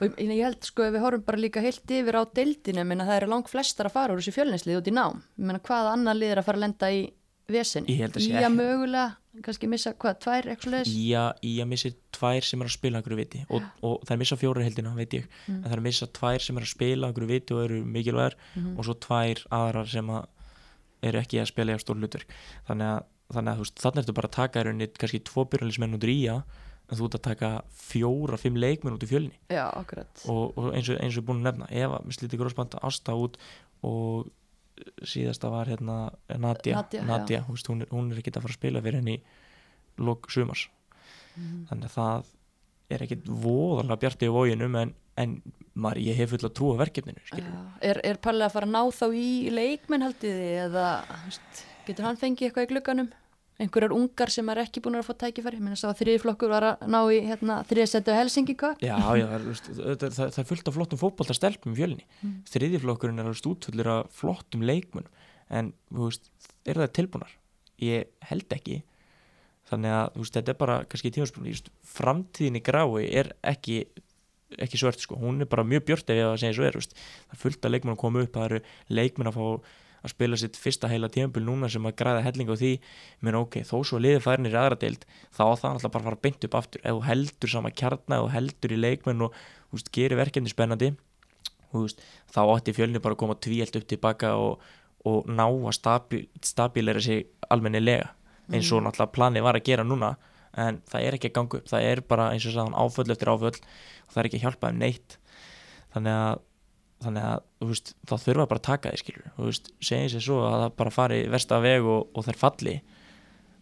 Og ég, ég held sko ef við horfum bara líka heilt yfir á deildinu, menna það eru langt flestar að fara úr þessu fjölninslið út í nám. Menna hvaða annar lið er að fara að lenda í vesen? Ég held að sé Í að mögulega, kannski missa, hvað, tvær, eitthvað í að, að missa tvær sem er að spila einhverju viti og, og það er missa fjóra heldina, veit ég Mm. en það er að missa tvær sem er að spila einhverju viti og eru mikilvægar Mhm. og svo tvær aðrar sem að eru ekki að spila í stór hlutur þannig að, þannig að þú veist, þannig ertu bara að taka í rauninni kannski tvo byrjulismenn út í að en þú ert að taka fjóra, fimm leikmenn út í fjölni Já, akkurat. og, og eins og eins og búin að nefna Eva með slítið grósbanda ásta út og síðasta var hérna Nadia, Nadia. Nadia veist, hún, er, hún er ekki að fara að spila fyrir henni lok sumars Mhm. þannig að það er ekkit voðalega bjartið í vóginum en, en maður, ég hef full að trúa verkefninu. Er, er Palli að fara að ná þá í leikmenn haldiði eða veist, getur hann fengið eitthvað í glugganum? Einhverjar ungar sem er ekki búin að fá tækifæri? Mér finnst að þriðflokkur var að ná í hérna, þriðasettu Helsingi Cup. já, já, það það, það, það er fullt af flottum fótbolta stelpum í fjölni Mm. þriðjiflokkurinn er útfullir af flottum leikmunum en þú veist, er það tilbúnar? ég held ekki þannig að þú veist, þetta er bara kannski tímaspilum framtíðin í grái er ekki ekki svört sko, hún er bara mjög björt ef ég að segja svo er, það er fullt af leikmenn að koma upp það eru leikmenn að fá að spila sitt fyrsta heila tímabil núna sem að græða helling á því, menn ok, þó svo liðið færinir í aðra deild, þá það náttúrulega bara að fara beint upp aftur, ef þú heldur sama kjarna og heldur í leikmenn og þú veist, gerir verkefni spennandi þú veist, þá átti fjölni bara að koma tvíelt upp tilbaka og, og ná að stabi, stabilera sig almennilega eins og náttúrulega planið var að gera núna. En það er ekki að ganga upp, það er bara eins og sagðan áföll eftir áföll og það er ekki að hjálpa þeim neitt. Þannig að þannig að veist, þá þurfa bara að taka því skilur þú veist, segjum sér svo að það bara fari versta veg og, og þær falli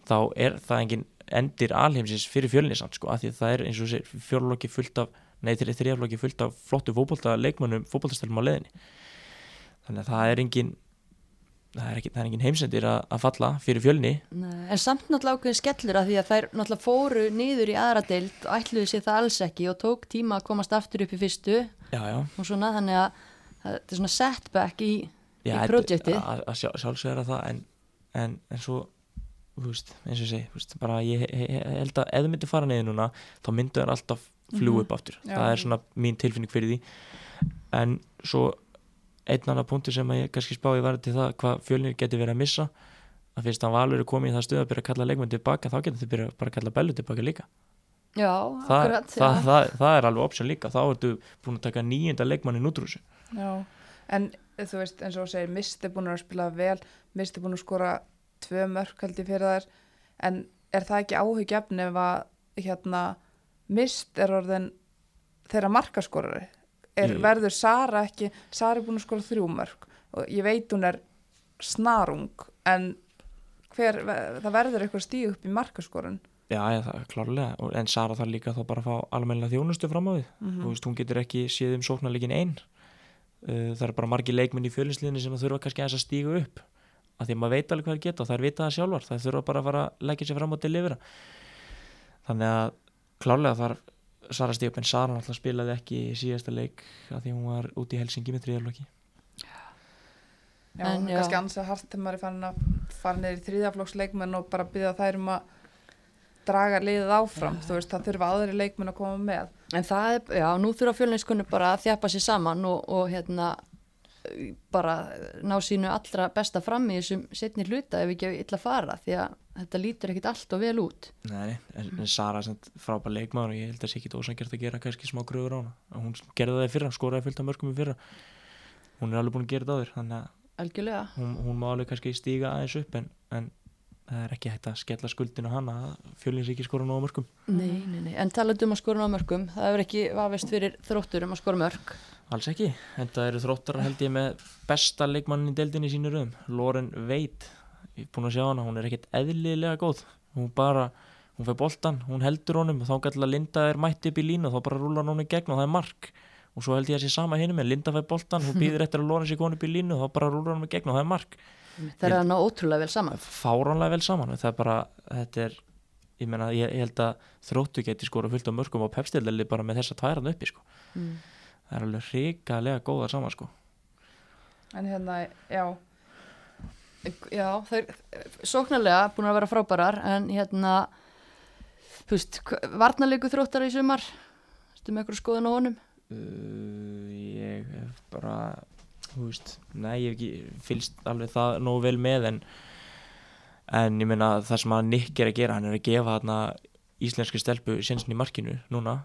þá er það engin endir alheimsins fyrir fjölnisamt sko, af því að það er eins og sér fjólokki fullt af nei, þrjaflokki fullt af flottu fótbolta leikmönnum fótboltastelum á leðinni þannig að það er engin það er, ekki, það er engin heimsendir að, að falla fyrir fjölni. Nei, en samt náttúrulega ákveðin skellur að því að þær náttúrulega fóru niður í aðra deild og ætluðu sér það alls ekki og tók tíma að komast aftur upp í fyrstu já, já, og svona þannig að það er svona setback í, í projektið að, að það en, en, en svo veist, eins og þú veist, bara ég, held að ef þú myndir fara niður núna þá myndu þær alltaf fljú Mhm. upp aftur Já. það er svona mín tilfinning fyrir því en svo einn annar punktur sem ég kannski spái var til það hvað fjölnir geti verið að missa að fyrst að Valur er komið í það stuð að byrja að kalla leikmenn tilbaka þá getur þið byrja bara að kalla Bellu tilbaka líka Já, það, akkurat það, já. það, það er alveg option líka þá ertu búin að taka nýjunda leikmannin út úr þessu Já, en þú veist eins og þú segir, Mist er búin að spila vel, Mist er búin að skora tvö mörk held ég fyrir þær, en er það ekki áhugjefni ef að hérna Mist er orðin þeirra markaskorari? Er, Jú. verður Sara ekki, Sara er búin að skora þrjú mörk og ég veit hún er snarung en hver, það verður eitthvað stíð upp í markaskorun. Já, já, það er klárlega, en Sara þarf líka þá bara að fá almennilega þjónustu fram á því Mhm. þú veist, hún getur ekki séð um sóknarleikin einn það er bara margir leikmenn í fjölinsliðinu sem þurfa kannski aðeins að stígu upp af því að maður veit alveg hvað það geta og það er vita það sjálfar. Það þurfa bara að fara að leggja sér fram og delivera. Þannig að klárlega þarf Sara en Sara náttúrulega spilaði ekki í síðasta leik af því hún var út í Helsingi með þriðarlokki Já, En já. kannski ansið hart þegar maður er farin að fara niður í þriðaflokksleikmenn og bara byggja þær um að draga liðið áfram, þú veist, það þurfa aðri leikmenn að koma með. En það er, já, nú þurfa fjölninskunni bara að þjapa sér saman og, og hérna bara ná sínu allra besta fram í þessum setni hluta ef ekki illa fara því að þetta lítur ekkit allt og vel út. Nei, en, Sara er frábær leikmaður og ég held að það sé ekki ósangjart að gera kannski smá gröður á hana. Hún gerði það í fyrra, skoraði fullt af mörgum í fyrra. Hún er alveg búin að gera þetta áður þannig að hún, hún má alveg kannski stíga aðeins upp en, en það er ekki hægt að skella skuldinu á hana að fjölins ekki skora nógu mörgum Nei, nei, nei. En talandi um að skora ná mörgum, það hefur ekki vafist fyrir þróttur um að skora mörg. alls ekki, en það eru þróttarar held ég með besta leikmannin í deildinni í sínu röðum. Loren Veit ég er búin að sjá hana, hún er ekkert eðlilega góð. Hún bara, hún fær boltan hún heldur honum og þá gætla Linda er mætt upp í línu og þá bara rúlar hún í gegn og það er mark. Og svo held ég að sé sama hinum en Linda fær boltan, hún býður það er að ná ótrúlega vel saman. fáránlega vel saman það er bara, þetta er ég meina, ég, ég held að þróttu geti skora fullt á mörgum á pepstildali bara með þessa tværan uppi sko. Mm. það er alveg hrikalega góða saman sko. En hérna, já, Já, það er sóknarlega búin að vera frábærar en hérna, þú veist, varnarleiku þróttar í sumar, stu með eitthvað skoðun á honum? uh, ég hef bara þú veist, nei ég hef ekki fylst alveg það nógu vel með en, en ég meina það sem að Nick er að gera, hann er að gefa þarna íslenski stelpu sénsinn í markinu núna.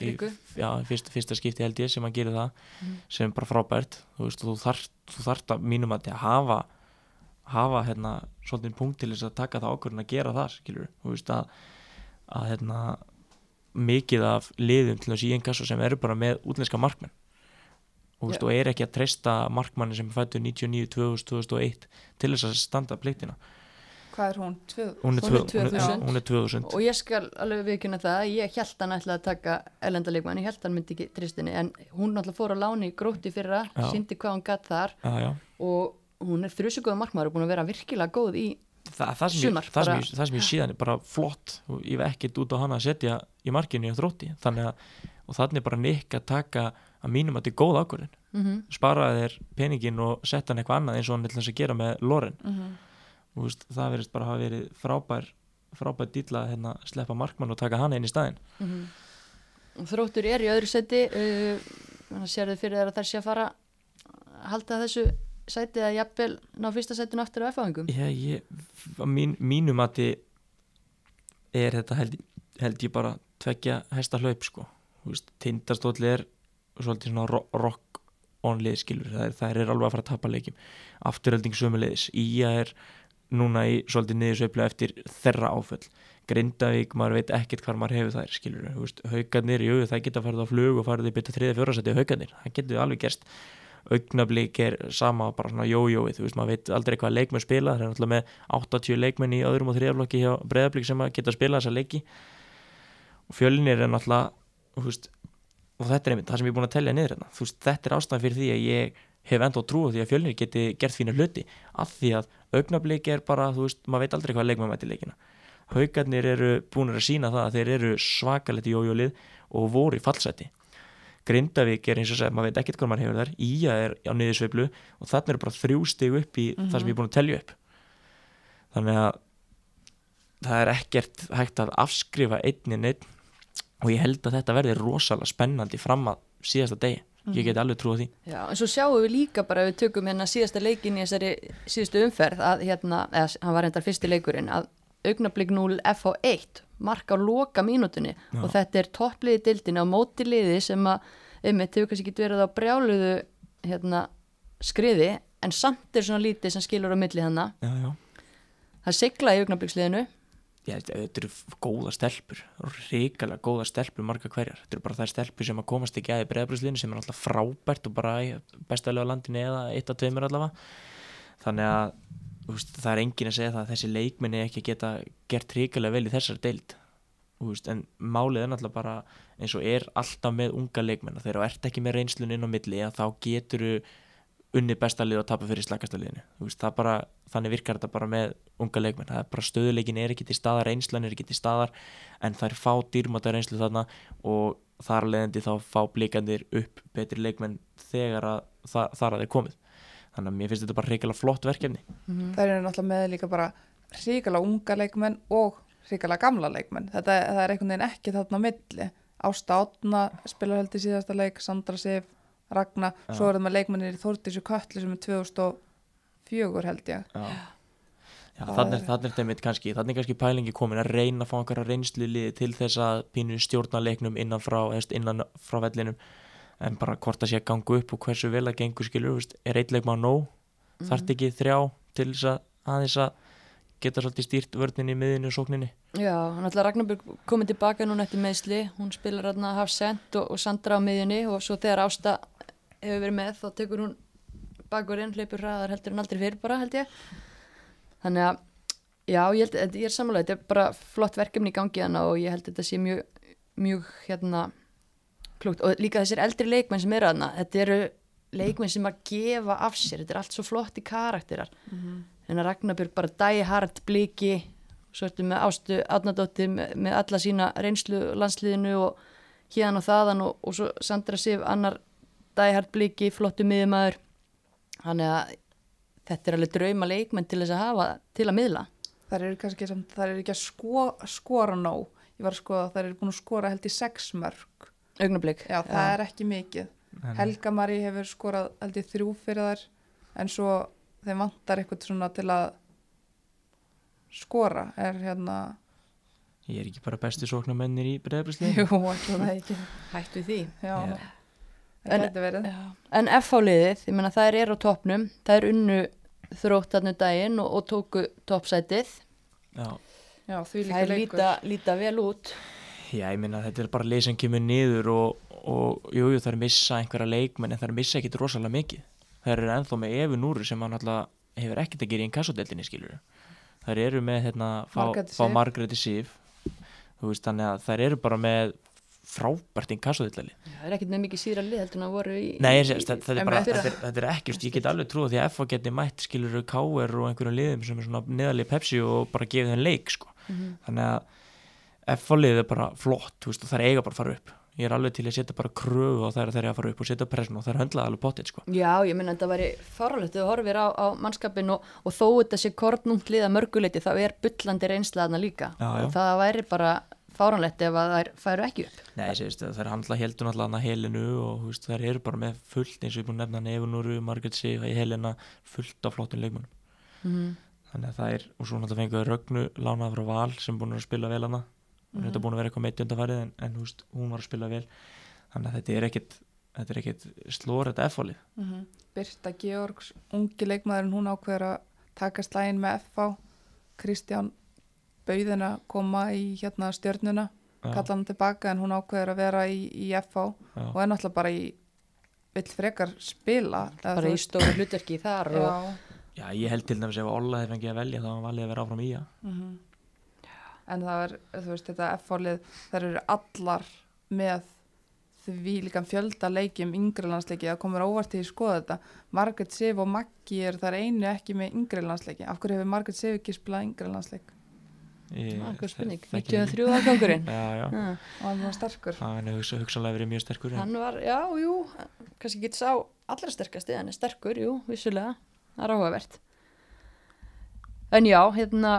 Í, já, fyrst, fyrsta skipti held ég sem hann gerir það Mhm. sem bara frábært. Þú veist, þú þarft, þú þarft að mínum að hafa hafa hérna svolítið punkt til þess að taka það ákvörðin að gera það skilur, þú veist að að hérna mikið af liðum til þess í einn kassa sem eru bara með útlenska markmenn og, og er ekki að treysta markmanni sem fættur 99, 2000, 2001 til þess að standa pliktina hvað er hún? Tvö, hún er, tvö, hún er, 2000. hún er 2000 Og ég skal alveg viðkynna það, ég held hann ætlaði að taka ellendalegmann, ég held hann myndi ekki tristinni, en hún náttúrulega fór að láni í gróti fyrra, Já. síndi hvað hún gatt þar já, já. og hún er þrjusugóða markmaður og búin að vera virkilega góð í, Þa, það, sem ég, Sumar, það, sem ég, það sem ég síðan er bara flott og ég hef ekkert út á hana að setja í markinu og þrótti þannig að og þannig bara Nick að taka að mínum að þetta er góð ákvörðin mm sparaði þér peningin og setja hann eitthvað annað eins og hann ætla að gera með Loren. Mhm. og veist, það verðist bara hafa verið frábær frábær dýla að hérna, sleppa markmann og taka hann einn í staðinn. Og þróttur er í öðru seti, uh, að sérðu fyrir að þær sé að fara að halda þessu sæti að jafnvel ná fyrsta sætinu aftur á að mín, mínum að er þetta held, held ég bara tveggja hesta hlaup sko. Tindastóll er svolítið svona ro rock on lið skilur það er, það er alveg að fara að tapa leikjum. Afturhelding sömuleiðis, Ía er núna í svolítið niðursveifla eftir þeirra áföll, Grindavík maður veit ekkert hvar maður hefur þær skilur haugarnir, jú, það geta farið á flug og farið í byrja þriða fjóra seti haugarnir, það getur alveg gerst. Augnablík er sama bara svona jójóið, þú veist, maður veit aldrei hvað leikmenn spila, það er náttúrulega með 80 leikmenn í öðrum og þriðaflokki hjá breyðablík sem geta spila þessa leiki. Og fjölinir er náttúrulega þú veist, og þetta er einmitt það sem ég er búin að tellja niður hérna, veist, þetta er ástæðan fyrir því að ég hef enda á trú því að fjölinir geti gert fína hluti, af því að augnablík er bara, þú veist, maður veit aldrei hvað leikmenn mæti leikina, haugarnir eru búin að sína það að þeir eru svakalegt í jójólið og voru í fallseti Grindavík er eins og segja, maður veit ekkert hvað maður hefur þar Ía er á niðursveiflu og þarna eru bara þrjú stig upp í það sem ég er búin að telja upp. Þannig að það er ekkert hægt að afskrifa einnin einn og ég held að þetta verði rosalega spennandi fram að síðasta degi. Ég get alveg trú á því. Já, en svo sjáum við líka bara við tökum hérna síðasta leikin í þessari síðustu umferð að hérna, eða hann var reyndar fyrsti leikurinn að augnablík 0 FH1 marka á loka mínútunni Já. og þetta er toppliði dildinni á móti liði sem að einmitt hefur kannski ekki verið á brjáluðu hérna, skriði en samt er svona lítið sem skilur á milli já. það sigla í augnablíksliðinu Já, þetta eru góða stelpur ríkalega góða stelpur marga hverjar. Þetta eru bara þær stelpur sem að komast ekki að í breyðabrúsliðinu sem er alltaf frábært og bara bestalega landinu eða eitt af tveimur allavega. Þannig að þú veist, það er engin að segja það að þessi leikminni ekki geta gert ríkalega vel í þessari deild. Þú veist, en málið er náttúrulega bara eins og er alltaf með unga leikmenn. Þegar þú ert ekki með reynslun inn á milli þá getur unni besta lið og tapa fyrir slakasta liðinu. Þú veist, það bara, þannig virkar þetta bara með unga leikmenn, það er bara stöðuleikin er ekki til staðar, reynslan er ekki til staðar en það er fá dýrmata reynslu þarna og þar að leiðandi þá fá blikandir upp betri leikmenn þegar að það, þar að þeir komið. Þannig að mér finnst þetta bara reykjala flott verkefni. Það eru náttúrulega með líka bara hrikalega unga leikmenn og hrikalega gamla leikmenn. Þetta það er einhvern veginn ekki þarna á milli. Ásta Átna spilar held í síðasta leik, Sandra Sif, Ragna, Já. svo það með leikmennir í Þórdísu Kötli sem er 2004 held ég. Já, Já þannig er- þetta mitt kannski þannig er kannski pælingi komin að reyna að fá einhverja reynslu liði til þess að pínu stjórna leiknum innan frá, innan frá vellinum en bara hvort það sé að ganga upp og hversu vel að gengur skilur, veist, er eitt leikmann nóg mm. þarf ekki þrjá til þess að aðeins að geta svolítið stýrt vörninni, miðinu og sókninni Já, hann ætla Ragnarburg komið tilbaka núna eftir meðsli, hún spilar hérna Hafsend og, og Sandra á miðjunni og svo þegar Ásta hefur verið með þá tekur hún bakurinn, hleypur hraðar heldur en aldrei fyrir bara held ég. Þannig að já, ég, held, ég er samanlega, þetta er bara flott verkefni í gangi hana og ég held þetta sé mjög, mjög hérna klúkt og líka þessir eldri leikmenn sem eru hana, þetta eru leikmenn sem að gefa af sér, þetta er allt svo flott í karakterar. En að Ragnarbjörg bara dæi hard bliki svo ertu með Ástu Átnadóttir með, með alla sína reynslu landsliðinu og hérna og þaðan og, og svo Sandra Sif annar dæi hard bliki, flottu miðumæður þannig að þetta er alveg drauma leikmenn til þess að hafa til að miðla Það eru kannski samt, það eru ekki að sko, skora nóg. Ég var að skoða að það eru búin að skora held í sex mörg. augnablik Já, það er ekki mikið. Helga Marí hefur skorað held í þrjú fyrir þær en svo þeim vantar eitthvað svona til að skora er hérna, ég er ekki bara besti sóknarmennir í breyðabrisliðinu jú, ekki það ekki. hættu því Já, Já. Það En- en F-áliðið, ég menna þær eru á toppnum. Það er unnu þróttarnu daginn og, og tóku líka þær líta, líta vel út. Já, ég minna þetta er bara lið sem kemur niður og, og jú, jú, það er missa einhverja leikmenn en það er missa ekkit rosalega mikið. Það eru ennþá með Evu Núru sem hann alltaf hefur ekkert að gera í einn kassodeldinni skilur það eru með hérna fá, fá Sif. Margréti Sif. Þú veist þannig að það eru bara með frábært einn kassodeldali það er ekkert með mikið síðra lið heldur en að voru í Nei, sé, þetta, þetta, er bara, þetta, er, þetta er ekki, ég get alveg trúið því að FH geti mætt skilur K.R. og einhverjum liðum sem er svona neðalið Pepsi og bara gefið þeim leik sko. þannig að FH liðið er bara flott veist, og það er eiga bara að fara upp ég er alveg til að setja bara kröfu og það er að þeir eru að fara upp og setja pressun og það er höndlað alveg potið sko. Já, ég menna þetta væri faralegt þú horfir á, á mannskapin og, og þó þetta sé kortnúmt liða mörguleiti þá er bullandi reynsla þarna líka Já, já. það væri bara fáranlegt ef að þær færu ekki upp Nei, það er handla heldur náttúrulega hana helinu og veist, þær eru bara með fullt eins og ég búin að nefna Nefunúru, Margaret Sif, helina fullt af flottum leikmannum mm. þannig að það er, og svo náttúrulega fenguðu Rögnu lánað frá Val sem búin að spila vel hana mm -hmm. þetta búin að vera eitthvað meitt undanfarið en, en veist, hún var að spila vel þannig að þetta er ekkit þetta er ekkit slór þetta F-fólið Mhm. Birta Georgs, ungi leikmaðurinn, hún ákveður að taka slægin með FH. Kristján bauðin að koma í hérna stjörnuna, kalla hann tilbaka en hún ákveður að vera í, í FH og er náttúrulega bara í vill frekar spila bara í stóru hlutverki þar og, Já, Já, ég held til dæmis ef Olla hefði fengið að velja þá var valið að vera áfram í að mhm. en það er, þú veist, þetta F-fólið þær eru allar með því líka fjölda leikjum yngri landsleiki, það komur óvart til að skoða þetta. Margaret Sif og Maggi er þar einu ekki með yngri landsleiki. Af hverju hefur Margaret Sif ekki spilað yngri landsleik Eitthvað spurning, þekki ekki. 93 aðgangurinn. Já, já, Já. og hann var sterkur. Hann er hugsa, hugsanlega verið mjög sterkur hann var, já, jú kannski ekki sá allra sterkasti en er sterkur, jú, vissulega. Það er áhugavert. En já, hérna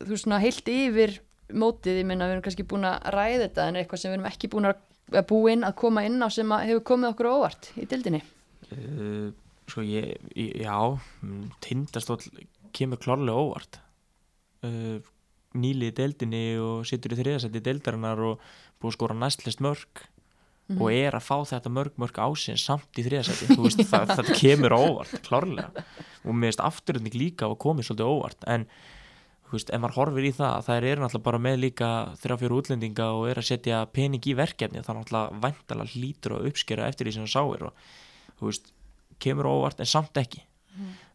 þú veist svona heilt yfir mótið, ég meina við erum kannski búin að ræða þetta en eitthvað sem við erum ekki búin að inn að koma inn á sem hefur komið okkur óvart í dildinni Uh, sko ég, já tindastóll kemur klárlega óvart uh, nýlið í deildinni og situr í þriðasætti deildarinnar og búið að skora næstlist mörg og er að fá þetta mörg mörg ásins samt í þriðasætti það, þetta kemur óvart klárlega. Og mér veist afturönding líka að komið svolítið óvart. En þú veist ef maður horfir í það þær eru náttúrulega bara með líka þrjá fjóru útlendinga og er að setja pening í verkefni þá náttúrulega væntalega hlýtur að uppskera eftir því sem það sáir og þú veist, kemur óvart en samt ekki.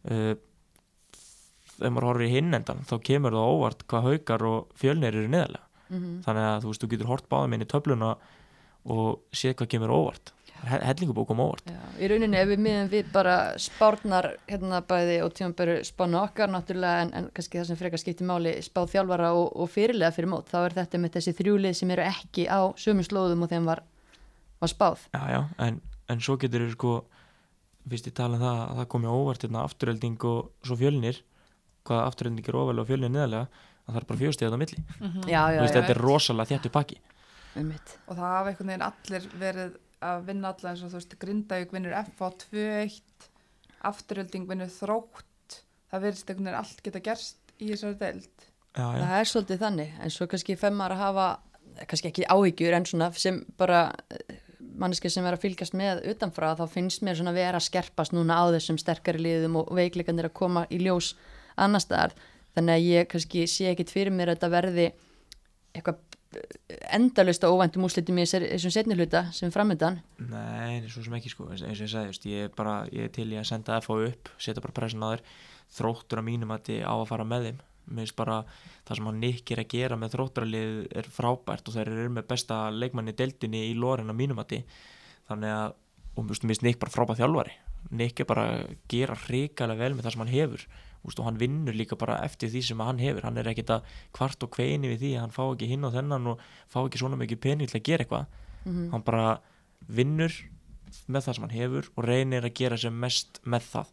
Uh, ef maður horfir í hinn endan þá kemur það óvart hvað haukar og fjölnir eru neðarlega. Mhm. þannig að þú veist, þú getur hort báðum inn í töfluna og séð hvað kemur óvart. Hellingubókum óvart. Já, í rauninni ef við miðum við bara spárnar hérna bæði og tímanbæru spánu okkar náttúrulega en, en kannski það sem frekar skiptir máli spáð þjálfara og, og fyrirlega fyrir mót þá er þetta með þessi þrjúlið sem eru ekki á sömu slóðum og þeim var, var spáð. Já, já, en, en svo getur þú sko fyrst ég tala um það að það komi óvart hérna, afturölding og svo fjölnir hvað afturölding er ofalega og fjölnir neðarlega að það er bara fjóstíðað á milli. Já, já, Þú veist, já, þetta er rosalega þjættu pakki. Einmitt. og það hafa einhvern veginn allir verið að vinna alla eins og þú veist Grindavík vinnur FA 2-1 afturölding vinnur þrótt. Það verðist einhvern veginn allt geta gerst í þessari deild. Já, já, Það er svolítið þannig, en svo kannski femmar að hafa, kannski ekki áhyggjur en svona sem bara manneski sem er að fylgjast með utanfrá þá finnst mér svona vera að skerpast núna á þessum sterkari liðum og veikleikandir að koma í ljós annar staðar. Þannig að ég kannski sé ekkit fyrir mér að þetta verði eitthvað endalust og óvæntum úslitum í þessum setni hluta sem framöndan Nei, svo sem ekki sko. Eins eins og ég sagði, ég er bara ég er til í að senda FH upp, setja bara pressin á þér. Þróttur að mínum að á að fara með þeim. Bara það sem hann Nick er að gera með þrótturalið er frábært og þeir eru með besta leikmanni í deildinni í lorin að mínum að þannig að, og mér finnst Nick bara frábært þjálfari. Nick er bara að gera hrikalega vel með það sem hann hefur og hann vinnur líka bara eftir því sem hann hefur. Hann er ekkit að kvart og kveini við því hann fá ekki hinn og þennan og fá ekki svona mikið pening til að gera eitthvað. Mhm. hann bara vinnur með það sem hann hefur og reynir að gera sem mest með það.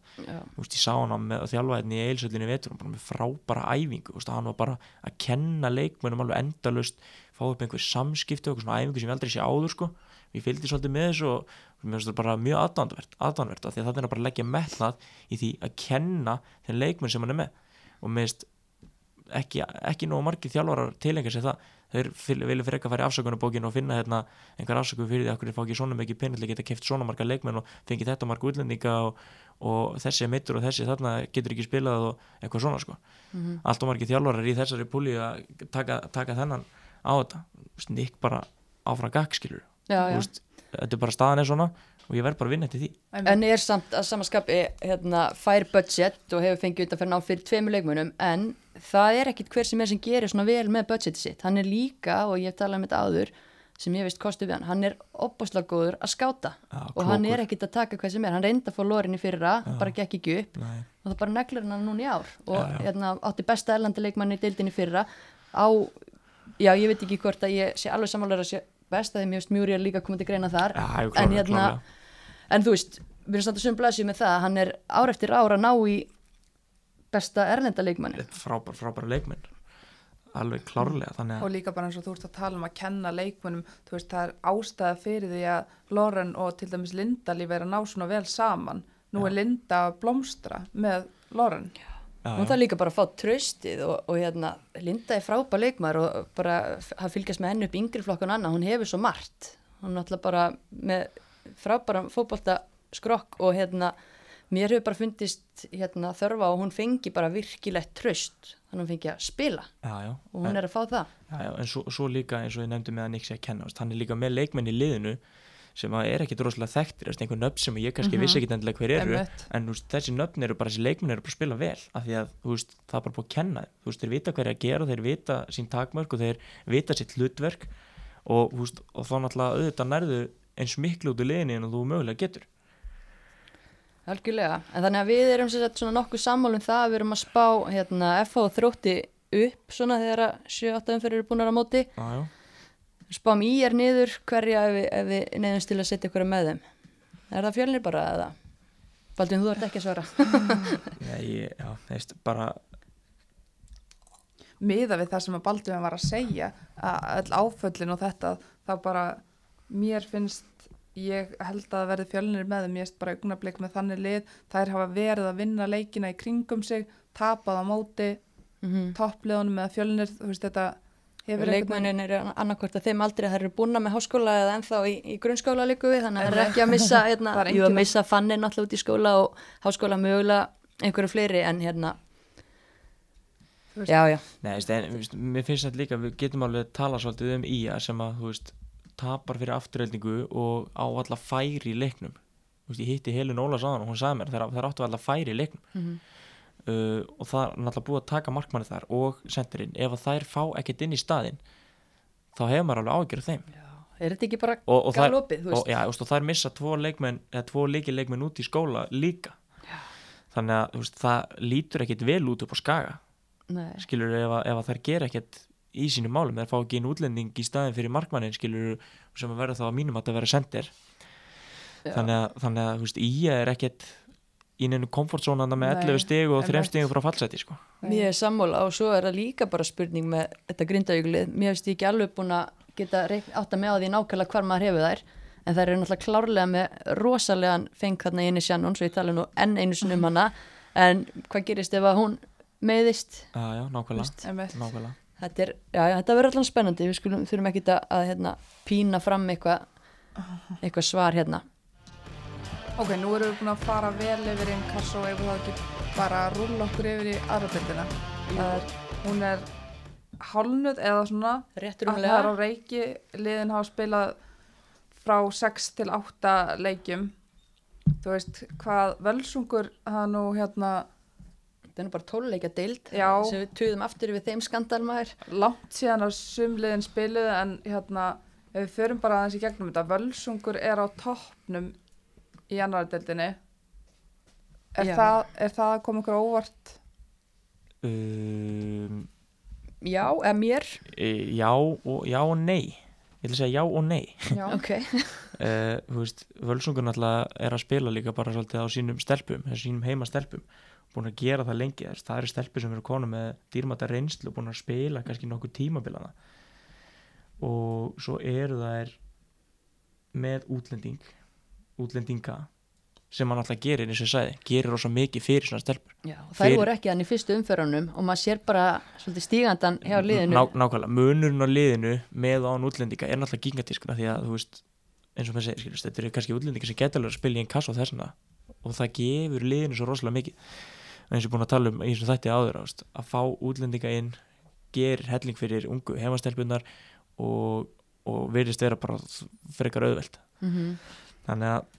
Þú veist, ég sá hann með þjálfaðinni í eilsöllinni vetur með frábæra æfingu. Veist, hann var bara að kenna leikmönum alveg endalust fá upp einhver samskipti og svona æfingu sem ég aldrei sé áður sko. ég fylgdi svolítið með þessu og mér finnst það bara mjög aðdánvert, aðdánvert því að það er bara að leggja metnað í því að kenna þeim leikmönn sem hann er með. Og mér finnst ekki, ekki nógu margir þjálfarar tilenga sér það. Þeir vilja fyrir ekki að fara í afsökunarbókin og finna hérna einhver afsökun fyrir því að hvernig fá ekki svona mikið að geta keft svona marga leikmenn og fengið þetta marga útlendinga og, og þessi er meittur og þessi þarna getur ekki spilað og eitthvað svona sko. Mhm. allt og margir þjálfarar í þessari púli að taka, taka þennan á þetta. Snikk þetta er bara staðan er svona og ég verð bara að vinna eftir því En er samt að samaskapi hérna, fær budget og hefur fengið undan fyrir ná fyrir tveimur leikmunum en það er ekkit hver sem er sem gerir svona vel með budgeti sitt. Hann er líka, og ég hef talað um þetta áður, sem ég veist kostu við hann, hann er opbáslega góður að skáta Já, og hann er ekkit að taka hvað sem er. Hann reyndi að fá lorin í fyrra, bara gekk ekki upp Nei. og það bara neglur hann núna í ár og Já, já. Hérna, átti besta erlandileikmann í deildinni í fyrra á, já ég veit ekki hvort að ég sé alveg samanlega að sé best að þeim ég veist mjúri er líka komið til greina þar. Já, jú, en hérna en þú veist, við erum samt að sögum blæsið með það að hann er ár eftir ár að ná í besta erlendaleikmanni frábæra, frábæra leikmenn. Alveg klárlega þannig og að líka bara eins og þú ert að tala um að kenna leikmunum, þú veist, það er ástæða fyrir því að Loren og til dæmis Linda lífi er að ná svona vel saman. Nú er Linda að blómstra með Loren. Já, hún þarf líka bara að fá tröstið og, og hérna, Linda er frábær leikmar og bara að fylgjast með henni upp yngri flokkun annað, hún hefur svo margt. Hún er alltaf bara með frábæra fótbolta skrokk og hérna mér hefur bara fundist hérna þörfa og hún fengi bara virkilegt tröst þannig að hún fengi að spila. Já, já. og hún er að fá það. Já, en svo, svo líka eins og ég nefndi með að sé að kenna hann er líka með leikmenn í liðinu sem er ekkit rosalega þekktir, þú veist, einhver nöfn sem ég kannski Mhm. vissi ekkit endilega hver eru Einmitt. en veist, þessi nöfn eru bara, þessi leikmenn eru bara að spila vel af því að veist, það er bara búið að kenna veist, þeir vita hverja að gera, þeir vita sín takmörk og þeir vita sitt hlutverk og, og þá náttúrulega auðvitað nærðu eins miklu út í liðinni en þú mögulega getur. Algjörlega, en þannig að við erum sagt svona nokkuð sammálum það að við erum að spá hérna, FH þrótti upp svona þegar að 7-8 umferðir eru búin að móti. Já, spám í er niður hverja ef við, ef við neyðumst til að setja ykkur með þeim? Er það fjölnir bara eða? Baldvin, þú ert ekki að svara. Nei, ég- já, veist, bara miða við það sem að Baldvin var að segja að öll áföllin og þetta þá bara mér finnst ég held að verði fjölnir með þeim. Ég finnst bara augnablik með þannig lið. Þær hafa verið að vinna leikina í kringum sig tapað á móti mm -hmm. toppliðunum með fjölnir þú veist þetta leikmennin eru annarkvort að þeim aldrei þær eru búna með háskóla eða ennþá í, í grunnskóla líku við þannig að það er ekki að missa hérna, Það er jú, að missa fannin náttúrulega út í skóla og háskóla mögulega einhverju fleiri en hérna já, já, Nei, veist, en, veist, mér finnst þetta líka, við getum alveg tala svolítið um IA sem að, þú veist, tapar fyrir afturheldingu og á alla færi í leiknum. Þú veist, ég hitti Helin Ólas aðan og hún sagði mér, þeir, þeir áttu alla færi í leiknum. Mhm. Uh, og það er náttúrulega búið að taka markmanni þar og sendirinn, ef þær fá ekkert inn í staðinn, þá hefur maður alveg ágjörð þeim. er þetta ekki bara og, galopið, og, já, og þær missa tvo leikmenn, eða tvo leikilleikmenn út í skóla líka. Já. Þannig að, veist, það lítur ekkert vel út upp á skaga Nei. skilur ef, ef þær gera ekkert í sínum málum, þær fá ekki inn útlending í staðin fyrir markmannin skilur sem að verða þá að mínum að það vera sendir Já. þannig að, þannig að veist, Ía er ekkert í neinu komfortzónanda með Nei, 11 stig og 3 einmitt. stigum frá fallseti sko. Mér er sammála og svo er það líka bara spurning með þetta grindajöglið. Mér finnst ég ekki alveg búin að geta reikn- átta með á því nákvæmlega hvar maður hefur þær. En þær eru náttúrulega klárlega með rosalegan feng þarna í inni Shannon, svo ég tala nú enn einu sinni um hana. En hvað gerist ef að hún meiðist? Já, já, nákvæmlega, nákvæmlega. Þetta, er, já, já, þetta verður allan spennandi. Við skulum, þurfum ekki að, að hérna, pína fram eitthvað eitthva svar hérna. Ok, nú erum við búin að fara vel yfir í inkasso og ef það ekki bara að rúlla okkur yfir í aðrabildina. Hún er hálnuð eða svona Réttur að það er á reiki liðin hafa spilað frá 6 til 8 leikjum. Þú veist hvað völsungur það nú hérna Þetta er nú bara tóluleikja deild sem við tuðum aftur við þeim skandalmaður. langt síðan að sumliðin spiluðu en hérna við förum bara aðeins í gegnum þetta völsungur er á toppnum í annardeldinni er, Já. það, er það að koma ykkur á óvart? Um, Já, eða mér. e, já, og, já og nei. Ég ætla að segja já og nei. Já, Ok. uh, veist, Völsungur náttúrulega er að spila líka bara svolítið á sínum stelpum þessum sínum heima stelpum búin að gera það lengi þess, það eru stelpur sem eru konu með dýrmata reynslu búin að spila kannski nokkuð tímabilana og svo eru þær með útlending útlendinga sem hann alltaf gerir eins og ég sagði, gerir rosa mikið fyrir svona stelpur. Já, þær Fyrir- voru ekki þannig í fyrstu umferðunum og maður sér bara svolítið stígandan hjá liðinu. Ná, nákvæmlega, munurinn á liðinu með án útlendinga er náttúrulega gigantískuna því að þú veist, eins og maður segir skilur, þetta eru kannski útlendinga sem geta alveg að spila í einn kass og þessuna og það gefur liðinu svo rosalega mikið. Og eins og ég er búin að tala um eins og þetta áður ást, að fá útlendinga inn gerir helling fyrir ungu heimastelpunar og, og þannig að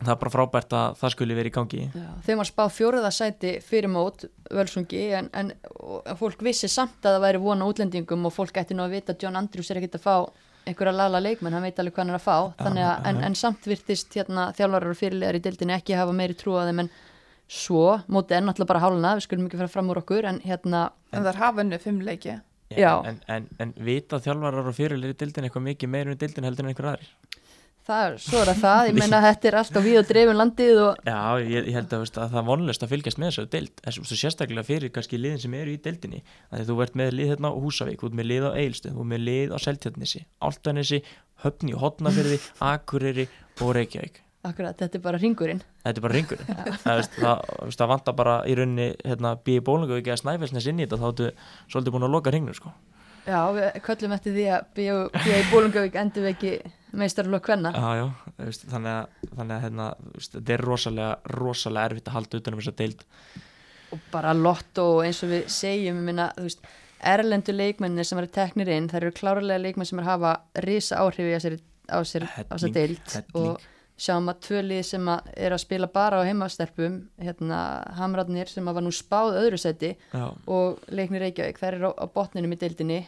það er bara frábært að það skuli verið í gangi. Já, þeim var spáð fjóruða sæti fyrir mót völsungi en, en og fólk vissi samt að það væri vona útlendingum og fólk ætti nú að vita að John Andrews er ekkert að fá einhverja lala leikmenn, hann veit alveg hvað hann er að fá. Þannig að, en, en samt virtist hérna, þjálfarar og fyrirlegar í dildinni ekki hafa meiri trú á þeim en svo, mótið er náttúrulega bara háluna, við skulum ekki fara fram úr okkur en hérna, en það er hafa unnu fimm leiki. Já. En, en, en vita þjálfarar og fyrirlir í dildin eitthvað mikið meira um dildin heldur en einhver aðrir það svo er það. Ég meina þetta er alltaf við og dreifum landið og Já, ég, ég held að, veist, að það er vonlust að fylgjast með þessu deild, þessu svo sérstaklega fyrir kannski liðin sem eru í deildinni, þannig að þú ert með lið hérna á Húsavík, þú ert með lið á Eilstöð þú ert með lið á Seltjarnesi, Áltanesi Höfni og Hotnafyrði, Akureyri og Reykjavík, akkurat, þetta er bara ringurinn þetta er bara ringur það, það, það vantar bara í rauninni hérna, býi bólungavík eða snæfellsnes inn í þetta þá ertu svolítið búin að loka ringnum sko. Já, við köllum eftir því að í Bólungavík endur við ekki meistarlokk hvenna þannig að, þannig að hérna, þetta er rosalega, rosalega erfitt að halda utan um þessa deild. Og bara lotto og eins og við segjum minna, veist, erlendu leikmennir sem eru teknir inn, þær eru klárlega leikmenn sem er hafa risa áhrif í þessari, á sér, á sér Helling, deild. helling. og sjáum að tvö lið sem að er að spila bara á heimastelpum hérna Hamrarnir sem að var nú spáð öðru seti já, og Leiknir Reykjavík, þær eru á, á botninum í deildinni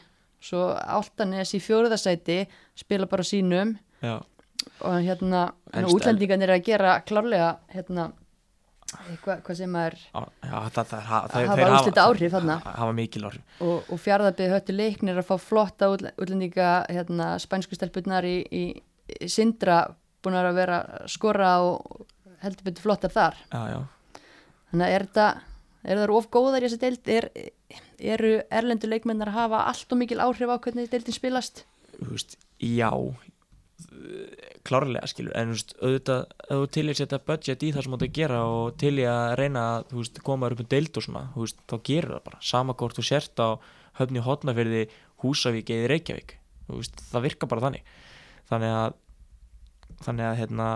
svo Altanes í fjóruðasæti spila bara sínum. Já, og hérna útlendingarnir eru að gera klárlega hérna eitthvað hvað sem er já, það, það, það, Hafa úrslita áhrif þarna. ha- hafa mikil áhrif. Og, og fjárðabið höttu leiknir að fá flotta útl- útlendinga hérna, spænsku stelpunnar í, í, í Sindra búin að vera skora og heldur betur flottar þar. Já, já, þannig að er þetta er það of góðar í þessi deild? Er, eru erlendu leikmennar að hafa allt og mikil áhrif á hvernig deildin spilast? Veist, já. Klárlega skilur. En veist, auðvitað, ef þú til í að setja budget í það sem þú átt að gera og til í að reyna að veist, koma upp um deild og svona þá gerir það bara, sama hvort þú sért á höfni hotnafyrði, Húsavík eða Reykjavík, það virkar bara þannig. Þannig að þannig að hérna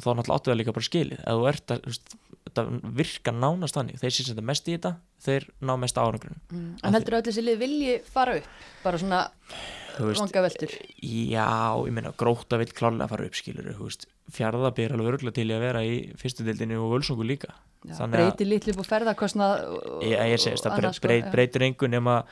þá náttúrulega áttu það líka bara skilið, ef þú ert að þetta virkar nánast þannig. Þeir sem setja mest í þetta, þeir ná mest árangrun mm. en heldur öll þessi lið vilji fara upp? Bara svona þú vanga veldur Já, ég meina gróta vill klárlega fara upp skilur fjárðabir er alveg örgulega til að vera í fyrstu deildinu og völsungu líka. Já, Þannig að- breyti litlu upp á ferðarkostnað ég, ég segist, það annað, breyt, sko, breyt, já. breytir engu nema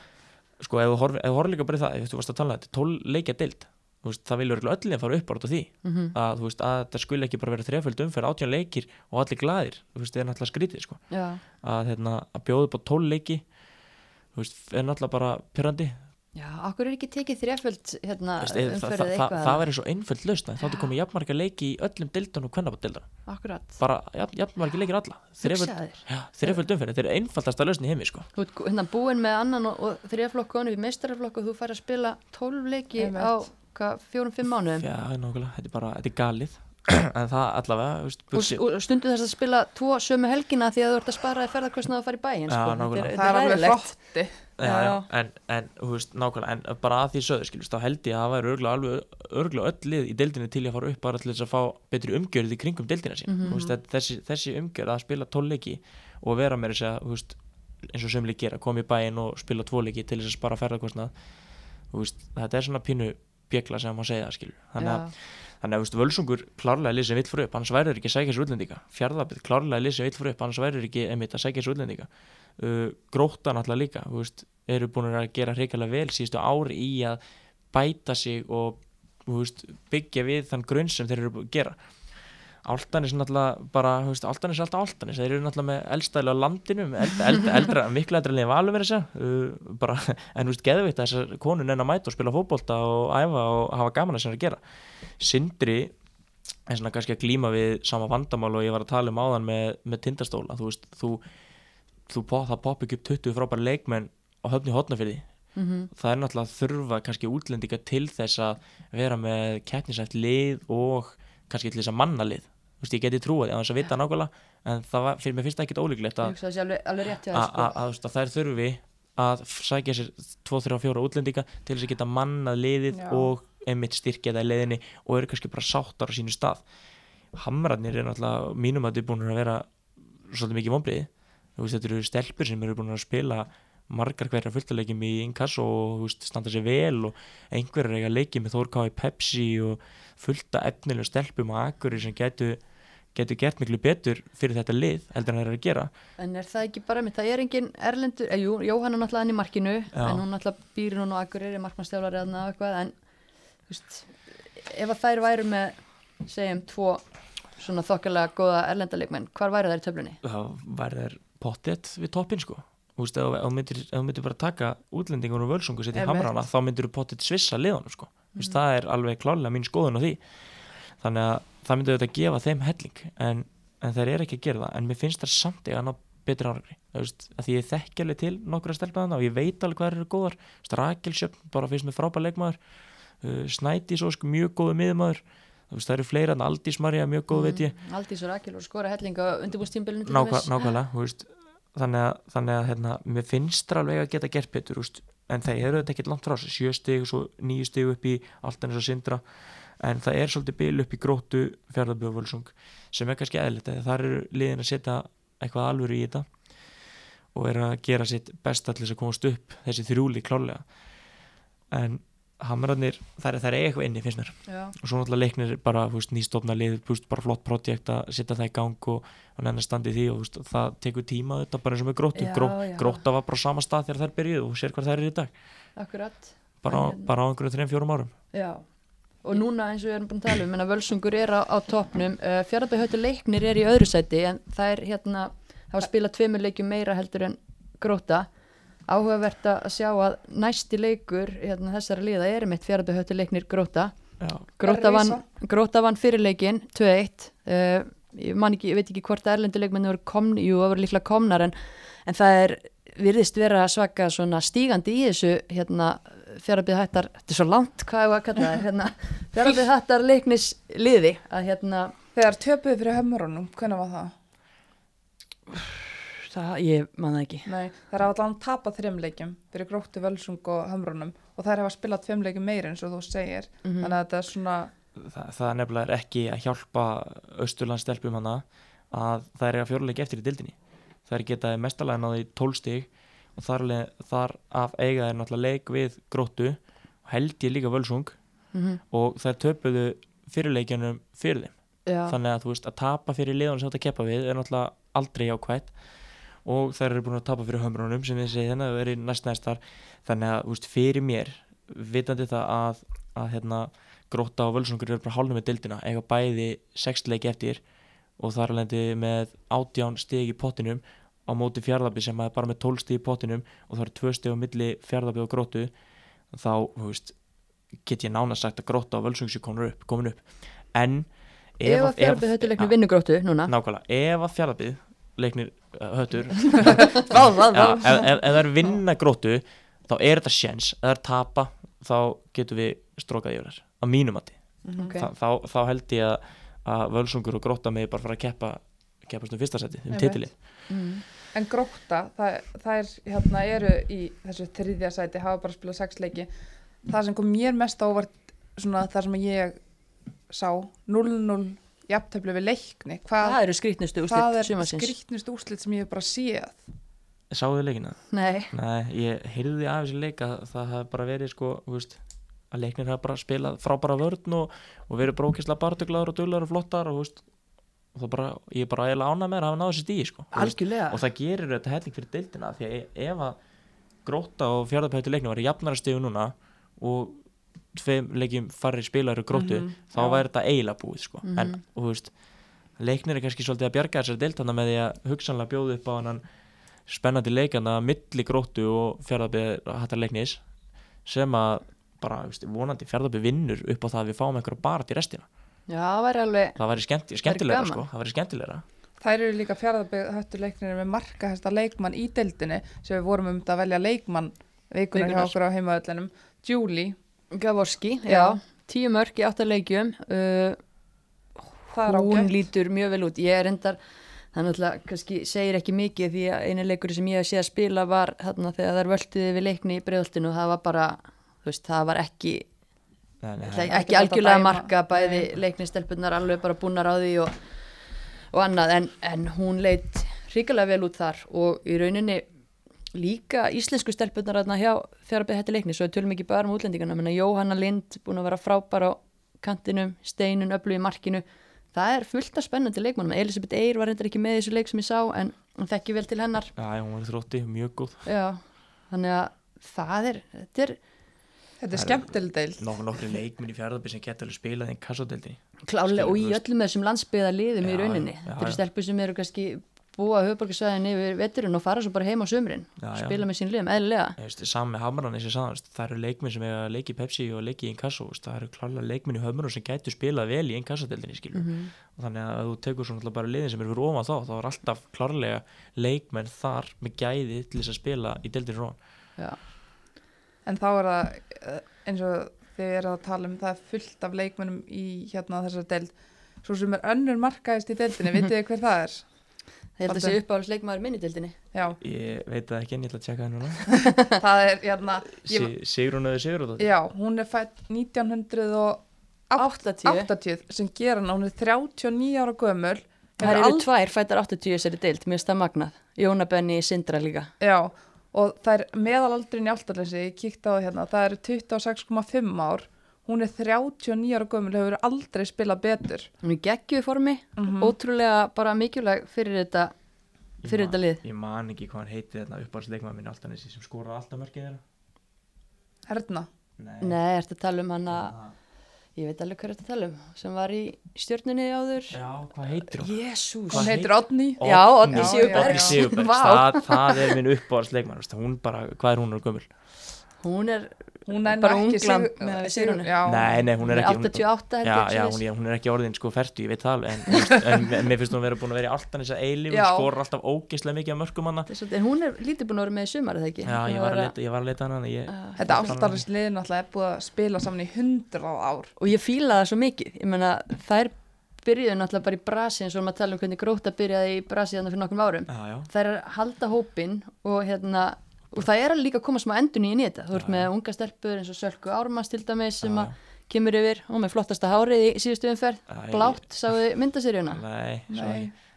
sko, ef þú þú horfir líka bara það ef þú varst að tala um þetta, tól leikja deild. þú veist, það vilja örgulega öll að fara upp út af því. Mhm. að þú veist, að þetta skuli ekki bara vera þreföld umferð, átján leikir og allir veist, það er náttúrulega skrítið sko. Já, að, hérna, að bjóða upp á tól leiki veist, er náttúrulega bara pyrrandi já, okkur er ekki tekið þreföld hérna, Veist, eð, það, það, það, eitthvað? það væri svo einföld lausn þá er komið jafnmarga leiki í öllum deildun og kvennabátt akkurat, bara jafn, jafnmargi leikir alla. Hugsaðir. Þreiföld umferð, þetta er einfaldasta lausn í heimi sko. Þú ert hérna búin með annan og, og þrjaflokk og við meistaraflokk og þú fær að spila 12 leiki Einmitt. á hvað, fjórum, fimm mánuðum. Já, nákvæmlega, þetta er bara, þetta er galið. En það allavega, þú veist, og, bursi, og stundu þess að spila tvo sömu helgina því að þú ert að spara þér ferðarkostnað að fara í bæinn Já, sko. nákvæmlega. þetta það er, alveg er já, en, en, þú veist, nákvæmlega en bara að því söðu, skiljast, þá held ég að það væri örgulega alveg, örgulega öll lið í deildinu til að fara upp bara til þess að fá betri umgjörð í kringum deildina sín, Mhm. þú veist, þetta- þessi, þessi umgjörð að spila tólleiki og vera með þess að, þú veist, eins og sömli gera koma í bæinn og spila tvoleiki til þess að spara ferðarkostnað, þú veist, þetta er svona pínu bjekla sem maður segja, skilur þannig að Þannig að veist, völsungur klárlega sem vill fyrir upp, annars væri þeir ekki að sækja sér útlendinga. Fjárðabið klárlega sem vill fyrir upp, annars væri þeir ekki einmitt að sækja sér útlendinga. Uh, gróta náttúrulega líka, veist, eru búin að gera hreikalega vel síðustu ári í að bæta sig og veist, byggja við þann grunn sem þeir eru að gera. Áltanis náttúrulega bara, þú veist, Áltanis er alltaf Áltanis, þeir eru náttúrulega með eldstæðilega landinu, eld, eld, eldra, miklu eldra liðin valum verið þess uh, bara, en þú veist, geðveitt að þessar konun enn að mæta og spila fótbolta og æfa og hafa gaman að sem þeir gera. Sindri er svona kannski að glíma við sama vandamál og ég var að tala um áðan með, með tindastóla. Þú veist, þú, þú það popp ekki upp 20 frábæra leikmenn á höfni hotnafyrði mhm, það er náttúrulega að þurfa kannski útlendinga til þess að vera með keppnisæft lið og kannski til þess að manna lið veist, ég geti trúið að þess að vita nákvæmlega en það var, fyrir mér finnst það ekkit ólíklegt að, hugsa þessi alveg, alveg rétt hjá að, þér sko. þurfi að sækja sér 2-3-4 útlendinga til þess að geta mannað liðið Já. og einmitt styrkja það í leiðinni og eru kannski bara sáttar á sínu stað Hamrarnir er náttúrulega mínum að þau búin að vera svolítið mikið veist þetta eru stelpur sem eru búin að spila margar hverja fulltalegjum í inkass og veist, standa sér vel og einhverjar eiga leikið með Þórká í Pepsi og fullta efnilegum stelpum og akkurir sem getur getur gert miklu betur fyrir þetta lið heldur en það er að gera en er það ekki bara mitt, það er engin erlendur eh, jú, Jóhanna náttúrulega hann í markinu Já. en hún náttúrulega býr hún og akkur er markmannstjálari eða eitthvað en veist, ef að þær væru með segjum tvo svona þokkalega góða erlendalegmenn hvar væru þær í töflunni? þá væri þær pottet við toppin sko Þú veist, ef þú myndir, myndir bara taka útlendingur og völsungu í Einmitt. hamrana þá myndir þú pottet svissa liðanum sko. mm. það er alveg klálega mín skoðun á því þannig að það myndir þetta gefa þeim helling en, en þeir eru ekki að gera það. En mér finnst það samt ég að ná betri árangri. Að því ég þekki alveg til nokkra stelpaðana og ég veit alveg hvað eru góðar. Rakelsjöfn bara finnst mér frábær leikmaður. Uh, Snædís Ósk mjög góðu miðmaður veist, það eru fleira en Aldís Marja mjög góð veit ég. Aldís og Rakil og skora helling á undirbúrstímbilinu Nákvæ, nákvæmlega þannig að, þannig að hérna, mér finnst það alveg að geta gert betur en þeir eru þetta ekkert langt frá sér sjö stig og svo nýju stig upp í allt eins og sindra en það er svolítið bil upp í gróttu fjárðaböfvölsung sem er kannski eðlita þar eru liðin að setja eitthvað alvöru í þetta og er að gera sitt besta til þess að komast upp þessi þrjúli klálega en hamrarnir, þær, þær er eitthvað inni finnst mér. Já. og svo náttúrulega leiknir bara nýstofna lið, veist, bara flott projekt að setja það í gang og, og nennar standi því og veist, það tekur tíma þetta bara eins og með gróttu. Gró, grótta var bara á sama stað þegar þær byrjuðu og sér hvað þær eru í dag. Akkurat. bara, á- á þreim, fjórum árum. Já, og núna eins og við erum búin að tala um, Völsungur er á, á topnum, uh, Fjarðabæhautu leiknir er í öðru sæti en það er hérna, það var spilað tveimur leikjum meira heldur en gróta. Áhugavert að sjá að næsti leikur hérna, þessara liða er mitt Fjarðabæhautu leiknir gróta. Já, Gróta vann, gróta vann fyrirleikin 2-1 uh, ég, man ekki, ég veit ekki hvort erlenduleikmenni voru komni, jú það voru líklega komnar en, en það er virðist vera svaka svona stígandi í þessu hérna fjárabið hættar þetta er svo langt hvað ég var að kalla það hérna, fjárabið hættar leiknis liði að hérna Þegar töpuðu fyrir hömurunum, hvernig var það? það, ég man það ekki Nei, þær hafa allan tapað þreim leikjum fyrir gróttu völsung og hömrunum og þær hafa spilað tveim leikjum meira eins og þú segir Mhm. þannig að þetta er svona það, það nefnilega er ekki að hjálpa Östurlandstelpum hana að það er að fjóruleik eftir í dildinni það er getaði mestalega náði 12 stig og þar, þar af eiga er náttúrulega leik við gróttu og held ég líka völsung. Mm og þær töpuðu fyrirleikjanum fyrir þeim. Já, þannig að þú veist að tapa fyrir liðan sem þetta keppa við er náttúrulega aldrei jákvætt. Og þær eru búin að tapa fyrir hömrunum sem við segja þannig að það er næst næstar. Þannig að þú veist fyrir mér vitandi það að, að hérna, gróta og völsungur eru bara hálfum með dildina eiga bæði sexleiki eftir og þar lendi með átján stig í pottinum á móti fjárðabi sem er bara með 12 stig í pottinum og það eru tvö stig á milli fjárðabi og grótu þá veist, get ég nána sagt að gróta og völsungs er komin upp, komin upp. En ef að fjárabið hættar leiknir vinnu gróttu núna. Nákvæmlega, ef að fjallabið leiknir uh, höttur ef, það er vinna gróttu þá er þetta sjens, ef það er tapa þá getum við strókað yfir þær á mínum mati, Ok. Þa, þá, þá held ég að, að völsungur og gróta með bara fara að keppa keppast um fyrsta seti, um titilið Mm. En gróta, það, það er hérna eru í þessu þriðja sæti hafa bara spilað sex leiki. Það sem kom mér mest á óvart svona það sem ég sá 0-0 jafntöflu við leikni hvað, Það eru skrítnustu hvað úrslit er sumarsins. skrýtnust úrslit sem ég hef bara séð? Sáðu þið leikina? Nei, Nei, ég heyrði af þessi leik að það hafði bara verið sko, veist, að leiknir hafa bara spilað frábæra vörn og, og verið brókislega bartuglaður og duglaður og flottar og, veist, og bara, ég er bara eiginlega ánað með að hafa náðu þessi stíði sko, og það gerir þetta helling fyrir deildina því að e- ef að gróta og fjárðarpættu leiknum væri jafnara stíðu núna og tveim leikjum farri spilaður gróttu Mhm, þá já. væri þetta eiginlega búið sko. Mhm. en og, þú veist, leiknir er kannski svolítið að bjarga þessari deildana með því að hugsanlega bjóðu upp á hann spennandi leikana milli gróttu og leiknis sem að bara veist, vonandi fjárðarpættu vinnur upp á það að við fáum einhverja bara til restina Já, það væri alveg það væri skemmt, skemmtilega gaman. sko, það væri skemmtilega Þær eru líka fjárðabæð höttu leiknir með markahesta leikmann í deildinni sem við vorum um þetta að velja leikmann vikunar hjá okkur á heimaöllinum Julie, Gavorski, Já. já, tíu mörg í áttaleikjum uh, það er hún lítur mjög vel út. Ég er endar, það náttúrulega kannski segir ekki mikið því að einu leikur sem ég hef séð að spila var þarna þegar þær völduði við leikni í breiðoltinu og það var bara, þú veist, það var ekki Nei, nei, ekki, ekki algjörlega marka bæði leiknistelpunar alveg bara búnar á því og, og annað. En, en hún leit hrikalega vel út þar og í rauninni líka íslensku stelpunar þarna hjá beðið hætti leikni svo tölum ekki bara um útlendingana menna Jóhanna Lind búin að vera frábær á kantinum, steinun, öllu í markinu. Það er fullt af spennandi leikmannum Elisabeth Eyr var reyndar ekki með þessu leik sem ég sá en hún þekki vel til hennar. Já, hún var þrótti, mjög góð. Já, þannig að það er, þetta er Þetta er skemmtileg deild. Nok nokkri leikminn í fjárðarbi sem geta alveg spilað í kassadeldinni klálega og í öllum þessum landsbyða liðum í rauninni. Þetta eru stelpur sem eru kannski búa höfuborgarsvæðin yfir veturinn og fara svo bara heim á sömurinn spila með sín liðum, eðlilega. Sami Hamran eins og veist, það eru leikminn sem eiga að leiki í Pepsi og leiki í Inkasso það eru klálega leikminn í höfmunum sem gætu spilað vel í Inkassadeldinni skilur Mhm. og þannig að ef þú tekur svo náttúrulega bara liðin sem eru fyrir ofan þá þá er alltaf klárlega leikmenn þar með gæði til þess að spila í deildin rón Já, En þá er það eh, eins og þið eru að tala um það er fullt af leikmennum í hérna þessar deild. Svo sem er önnur markaðist í deildinni, vitið þið hver það er? það held að Baldur. sé uppáhalds leikmaður minni dildinni Já, ég veit það ekki en ég ætla að tjekka það núna. Það er hérna ég, Si Sigrun eða Sigrun Já, hún er fætt 1980 80 sem gera hana, hún er 39 ára gömul. Það eru ald- tvær fættar 80 þessari dild, mér finnst það magnað. Jóna Benny Sindra líka. Já, og það er meðalaldrin í Általensi, ég kíkti á það hérna, það eru 26,5 ár, hún er 39 ára gömul, hefur aldrei spilað betur. Hún er geggjuð formi, Mm ótrúlega bara mikilvæg fyrir þetta, fyrir man- þetta lið. Ég man ekki hvað hann heiti þetta uppáhaldsleikmaður minn alltaf nessi sem skorar alltaf mörkið þeirra. Herna, Nei, ertu að tala um hann að, ég veit alveg er þetta tala um, sem var í stjörnunni áður. Já, hvað heitir hún? Jésús. hún heitir heit- Odni. Já, Sigurbergs, Vá. það, það er minn uppáhaldsleikmaður veist, hún bara, hvað er hún og gömul? Hún er Hún er bara ekki unglam með. Já, Nei, nei, hún er ekki hún, 88 held já, já, hún, er- hún er ekki orðin sko færtu, ég veit það en, en, en mér finnst hún vera búin að vera í alltaf þess að eilíf Já. hún skorar alltaf ógeðslega mikið af er svolítið- En hún er lítið búin að vera með í sumar, eða ekki? Já, ég er var að vera- leita, ég var að leita hana ég, Ah. Þetta alltarins lið náttúrulega er búið að spila saman í 100 ár. Og ég fíla það svo mikið. Ég meina, þær byrjuðu náttúrulega bara í Brasi eins og maður tala um hvernig gróta byrjaði í Brasi þannig fyrir nokkrum árum. Já, já, Þær er að halda hópin og hérna og það er alveg líka að koma smá endun í þetta. Þú ert með unga stelpur eins og Sölku Ármanns til dæmis sem að kemur yfir og með flottasta hárið í síðustu umferð. Blátt, sáðu myndaseríuna. nei, svo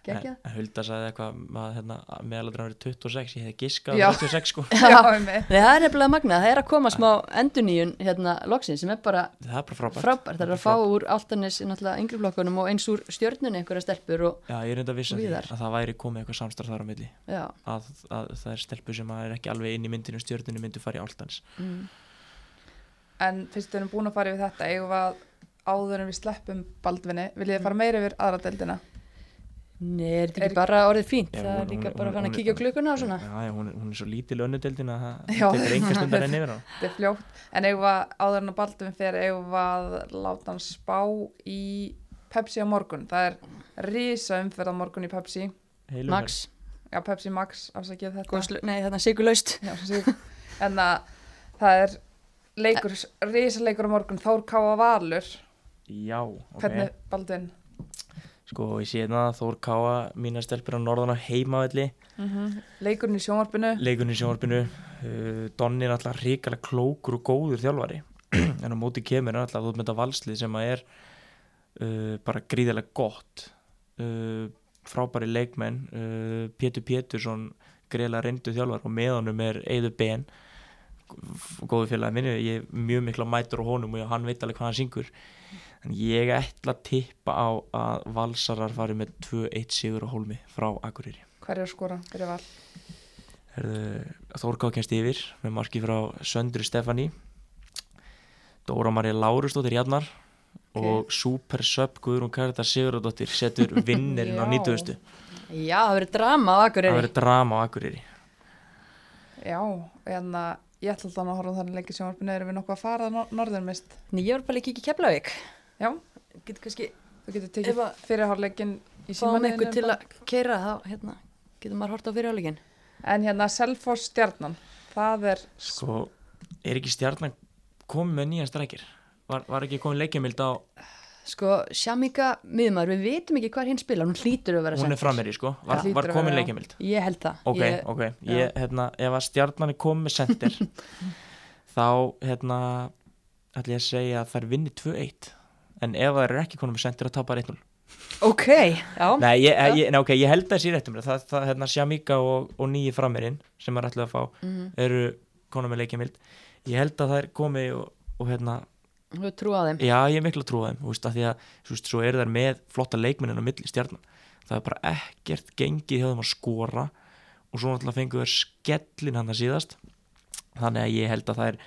Gekja. En Hulda sagði eitthvað að hérna, meðaladra verið 26, ég hefði giskað Já. 26 sko Já, það er nefnilega magnað. Það er að koma smá enduníun hérna loksin sem er bara Það er bara frábært frábært. Það er að fá úr áltanis yngri flokkunum og eins úr stjörnunni einhverja stelpur og Já, ég er reynda að vissa því að það væri komið eitthvað samstarf þar á milli já. að, að það er stelpur sem að er ekki alveg inn í myndinu stjörninu myndu fara í áltans Mm. En fyrst við erum búin að fara yfir þetta, eigum við að áður en við sleppum Baldvinni, viljið þið fara meira yfir aðra deildina? Nei, er þetta Er- ekki bara orðið fínt? Já, það er líka hún- bara að fara að kíkja á klukkuna og svona. Já, hún, er- hún er svo lítil önnudeldin að það tekur enga stundar enn yfir á Þetta er fljótt, en eigum við að áður en að Baldvin fer, eigum við að láta hann spá í Pepsi á morgun. Það er risa umferð á morgun í Pepsi. Heilum Max, Já, Pepsi Max, afsakið þetta. góðslu, nei, þarna sigurlaust. Já, svo sig. En að það er leikur, risa leikur á morgun, Þór Káa Valur. Já, ok Hvernig, Baldvin? Sko, ég sé hérna Þór Káa mína stelpur á norðan á heimavelli. Mm Leikurinn í sjónvarpinu. leikunni í sjónvarpinu. Uh, Donni er alltaf ríkala klókur og góður þjálfari. En á móti kemur er alltaf með þetta valslið sem að er uh, bara gríðilega gott. Uh, frábæri leikmenn. Uh, Pétur Pétursson greiðlega reyndu þjálfar og með honum er Eidur Ben. Góðu félagi minni, ég er mjög mikla mætur á honum og hann veit alveg hvað hann syngur en ég ætla að tippa á að valsarar fari með 2-1 sigur á hólmi frá Akureyri Hver er skora fyrir val? Þórká kemst yfir með marki frá Söndri Stefani Dóra Marja Lárusdóttir Jarnar og Super Sub Guðrún Karitas Sigurðardóttir setur vinnirinn á Já. 90. Já, það verður drama á Það Akureyri. verður drama á Akureyri Já, en að ég ætla alltaf að horfa á þannig leik í sjónvarpinu, erum við nokkuð að fara að norðurmist? Ný, ég var bara ekki í Keflavík. Já, Getur kannski þú getur tekið fyrirhárleikin í fáum símaninu. ykkur til að keira þá, hérna, getur maður hort á fyrirháleikin. En hérna Selfoss stjarnan, það er, Sko, er ekki stjarnan komið með nýjan strækir? Var, var ekki komið leikjamild á Sko, Shamika miðmaður, við vitum ekki hvað hinn spila, hún hlýtur að vera hún er frammeiri sko, var, Já. var já. leikjamild Ég held það. ok, Ég, ok, ég, hérna, ef að stjarnan er komið með sendir þá, hérna ætla ég að segja að þær vinni 2-1 en ef það er ekki komið með sendir þá tapar 1-0 Ok, já. Nei, ég, ég, nei, ok, ég held að það sé réttum það, það, hérna, Shamika og, og nýji frammeirinn sem er ætlaði að fá Mhm. eru konum með leikjamild ég held að það er komið og, og hérna, Þú hefur trú á þeim. já, ég er miklu að trúa þeim þú veist, að því að, þú veist, svo eru þær með flotta leikminin á milli stjarnan það er bara ekkert gengið hjá þeim að skora og svo náttúrulega fengu þær skellin hann að síðast þannig að ég held að það er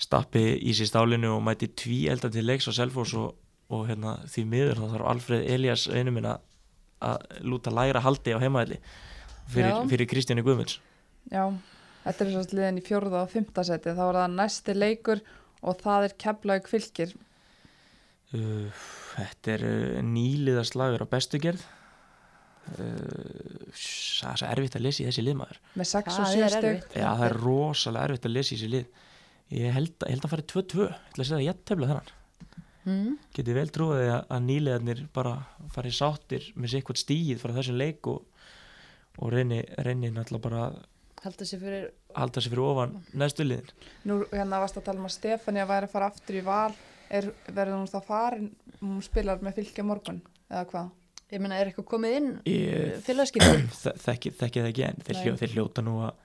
stappi í sér stálinu og mæti tví elda til leiks á Selfoss og, og hérna, því miður þá þarf Alfred Elias einu minn að lúta lægra haldi á heimaðli fyrir, fyrir Kristjáni Guðmunds. Já, þetta er svo liðin í fjórða og fymta seti, þá er það næsti leikur og það er keflaug fylgir. uh, Þetta er uh, nýliða slagur á bestu gerð. Uh, það er svo erfitt að lesa í þessi liðmaður Með 6 og Það 7 er stygg. það er rosalega erfitt að lesa í þessi lið Ég held, ég held að fara 2-2 Ég ætla að segja að ég tefla þennan Mm. Getið vel trúið að, að nýliðarnir bara farið sáttir með sér eitthvað stíð frá þessum leik og, og reyni, reyni náttúrulega bara Halda sér fyrir, halda sér fyrir ofan næstu liðin Nú hérna varst að tala um að Stefania væri að fara aftur í val, er, verður hún þá farin, hún spilar með fylgja morgun, eða hvað? ég meina, er eitthvað komið inn Ég félagskipur? þekki, það ekki en þeir, hljó, þeir hljóta nú að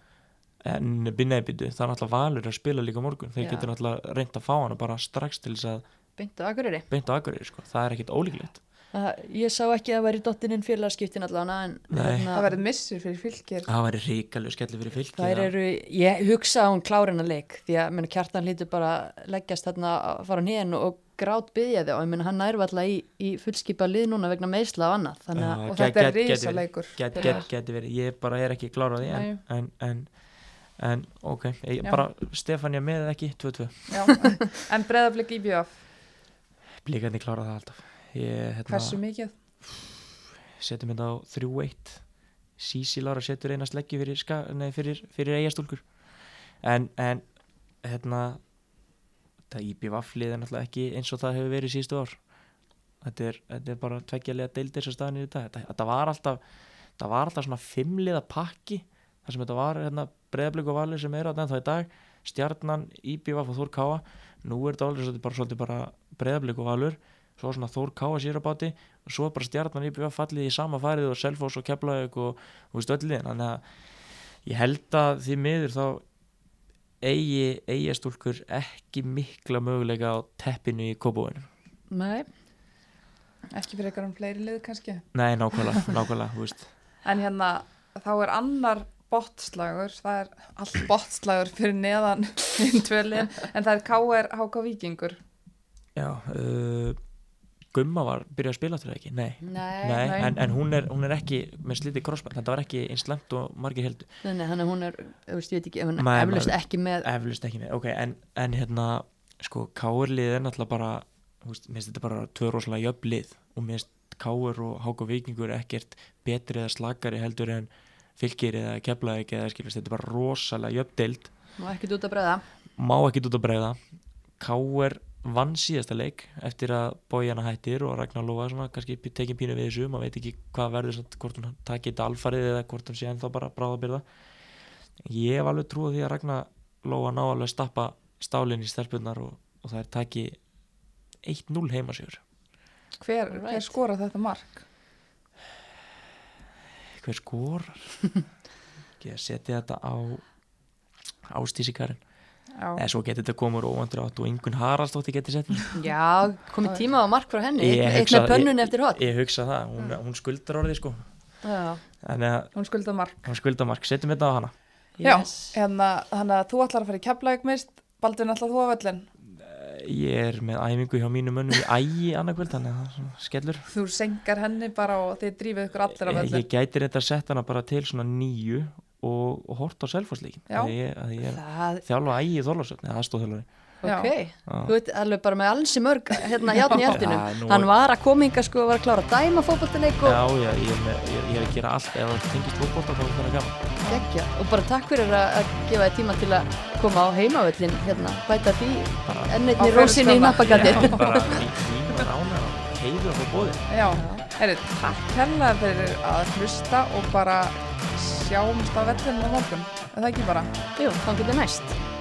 en binnaði byttu, það er náttúrulega valur að spila líka morgun, þeir Já. getur náttúrulega reynd að fá hana bara strax til þess að Beint á Akureyri. beint á Akureyri, sko, það er ekkit ólíklegt Það, ég sá ekki að það væri dottininn félagskiptin allavega en Nei. Það verður missur fyrir fylgir. það væri ríkalegu skelli fyrir fylki þær eru, ég hugsa að hún klára hennar leik því að menn, kjartan hlýtur bara að leggjast þarna að fara nýjan og grát byggja þig og ég menn hann nærfa alltaf í, í fullskipa lið núna vegna meðsla og annað þannig að Og get- þetta er get- risaleikur. get, get, geti verið, ég bara er ekki klára á því en, Nei. en, en, en ok, ég, bara Stefania með eða ekki, 2-2 Já, en breðaflik í bjöf, blíkandi klára það alltaf. Ég hérna, hversu mikið? setjum þetta á 3-1 Sísi Lára setur eina sleggju fyrir, fyrir, fyrir eigastúlkur en, en hérna það íbí vaflið er náttúrulega ekki eins og það hefur verið síðustu ár. Þetta er, þetta er bara tveggjalega deildir sem staðan er í dag. Þetta, þetta var alltaf það var alltaf svona fimmliða pakki þar sem þetta var hérna, breðablík og valur sem er á það í dag stjarnan, IBVF og Þór Káa nú er þetta alveg bara, svolítið bara breðablík og valur svo svona Þór Káa sér á báti og svo bara stjarnan IBVF fallið í sama farið og Selfoss og Keflavík og, og veist öll liðin þannig að ég held að því miður þá eigi eigastúlkur ekki mikla möguleika á teppinu í kópúinu Nei, Ekki fyrir eitthvað um fleiri lið kannski. nei, nákvæmlega, nákvæmlega. En hérna, þá er annar botslagur, það er allt botslagur fyrir neðan en það er KR HK Víkingur. já uh, Gumma var byrjað að spila til það ekki, nei nei, Nei, nei. En, en hún, er, hún er ekki með slítið crossband, þetta var ekki eins slemt og margir heldur, nei, nei þannig að hún er, ég veit ekki, hún er eflust ekki með eflust ekki með, ok, en, en hérna, sko, Káurlið er náttúrulega bara, þú veist, mér finnst þetta bara tvö rosalega jöfn lið og mér finnst Káur og Háka Víkingur ekkert betri eða slakari heldur en fylgir eða keflaði eða skilvist, þetta er bara rosalega jöfn deild, og ekkert út að bregða. Má ekki út að bregða, Káur vann síðasta leik eftir að Bójana hættir og Ragnar Lóa svona kannski tekið pínu við þessu, maður veit ekki hvað verður samt, hvort hún takið þetta alfarið eða hvort hún sé ennþá bara bráðabyrða ég hef alveg trúið því að Ragnar Lóa ná alveg að stappa stálinn í stelpunar og, og það er takið 1-0 heimasjör Hver, hver skora þetta mark? Hver skorar? Ekki að setja þetta á ástísikarinn Já, eða svo getur þetta komur óvandur átt og Ingun Haraldsdóttir getur sett Já, komið tíma á mark frá henni. Ég eitt með pönnun eftir hot. ég hugsa það, hún, hún skuldar orðið sko. Já, þannig að hún skulda mark. hún skuldar mark, setjum þetta á hana. Já, yes. hérna, þannig að þú ætlar að fara í keflaug mist, Baldvin ætlar þú á völlin. Ég er með æfingu hjá mínum mönnum í ægi annarkvöld, þannig að það er svona skellur. Þú sengar henni bara og þið drífið ykkur allir á ég, völlin. ég gæti reynda að setja hana bara til svona nýju og, og hort á selfosleikin Já. að ég, að ég Það, þjálfa ægi í Þorlarsöfni, það er stóðþjálfari Já. ok. Þú veit alveg bara með alls í mörg hérna játn í eldinu Já, nú Hann er- var að kominga sko og var að klára að dæma fótballtaleik og já, já, ég er, með, ég, er að gera allt. Ef það tengist fótbolta þá er það gaman geggja og bara takk fyrir að, að gefa þér tíma til að koma á heimavöllin hérna, bæta því Á rósinni í nappagati bara tíma rána og heiður á bóði Já, herri, takk hella fyrir að hlusta og bara sjáumst á vellinu á morgun. Er það ekki bara? Jú, þá getur næst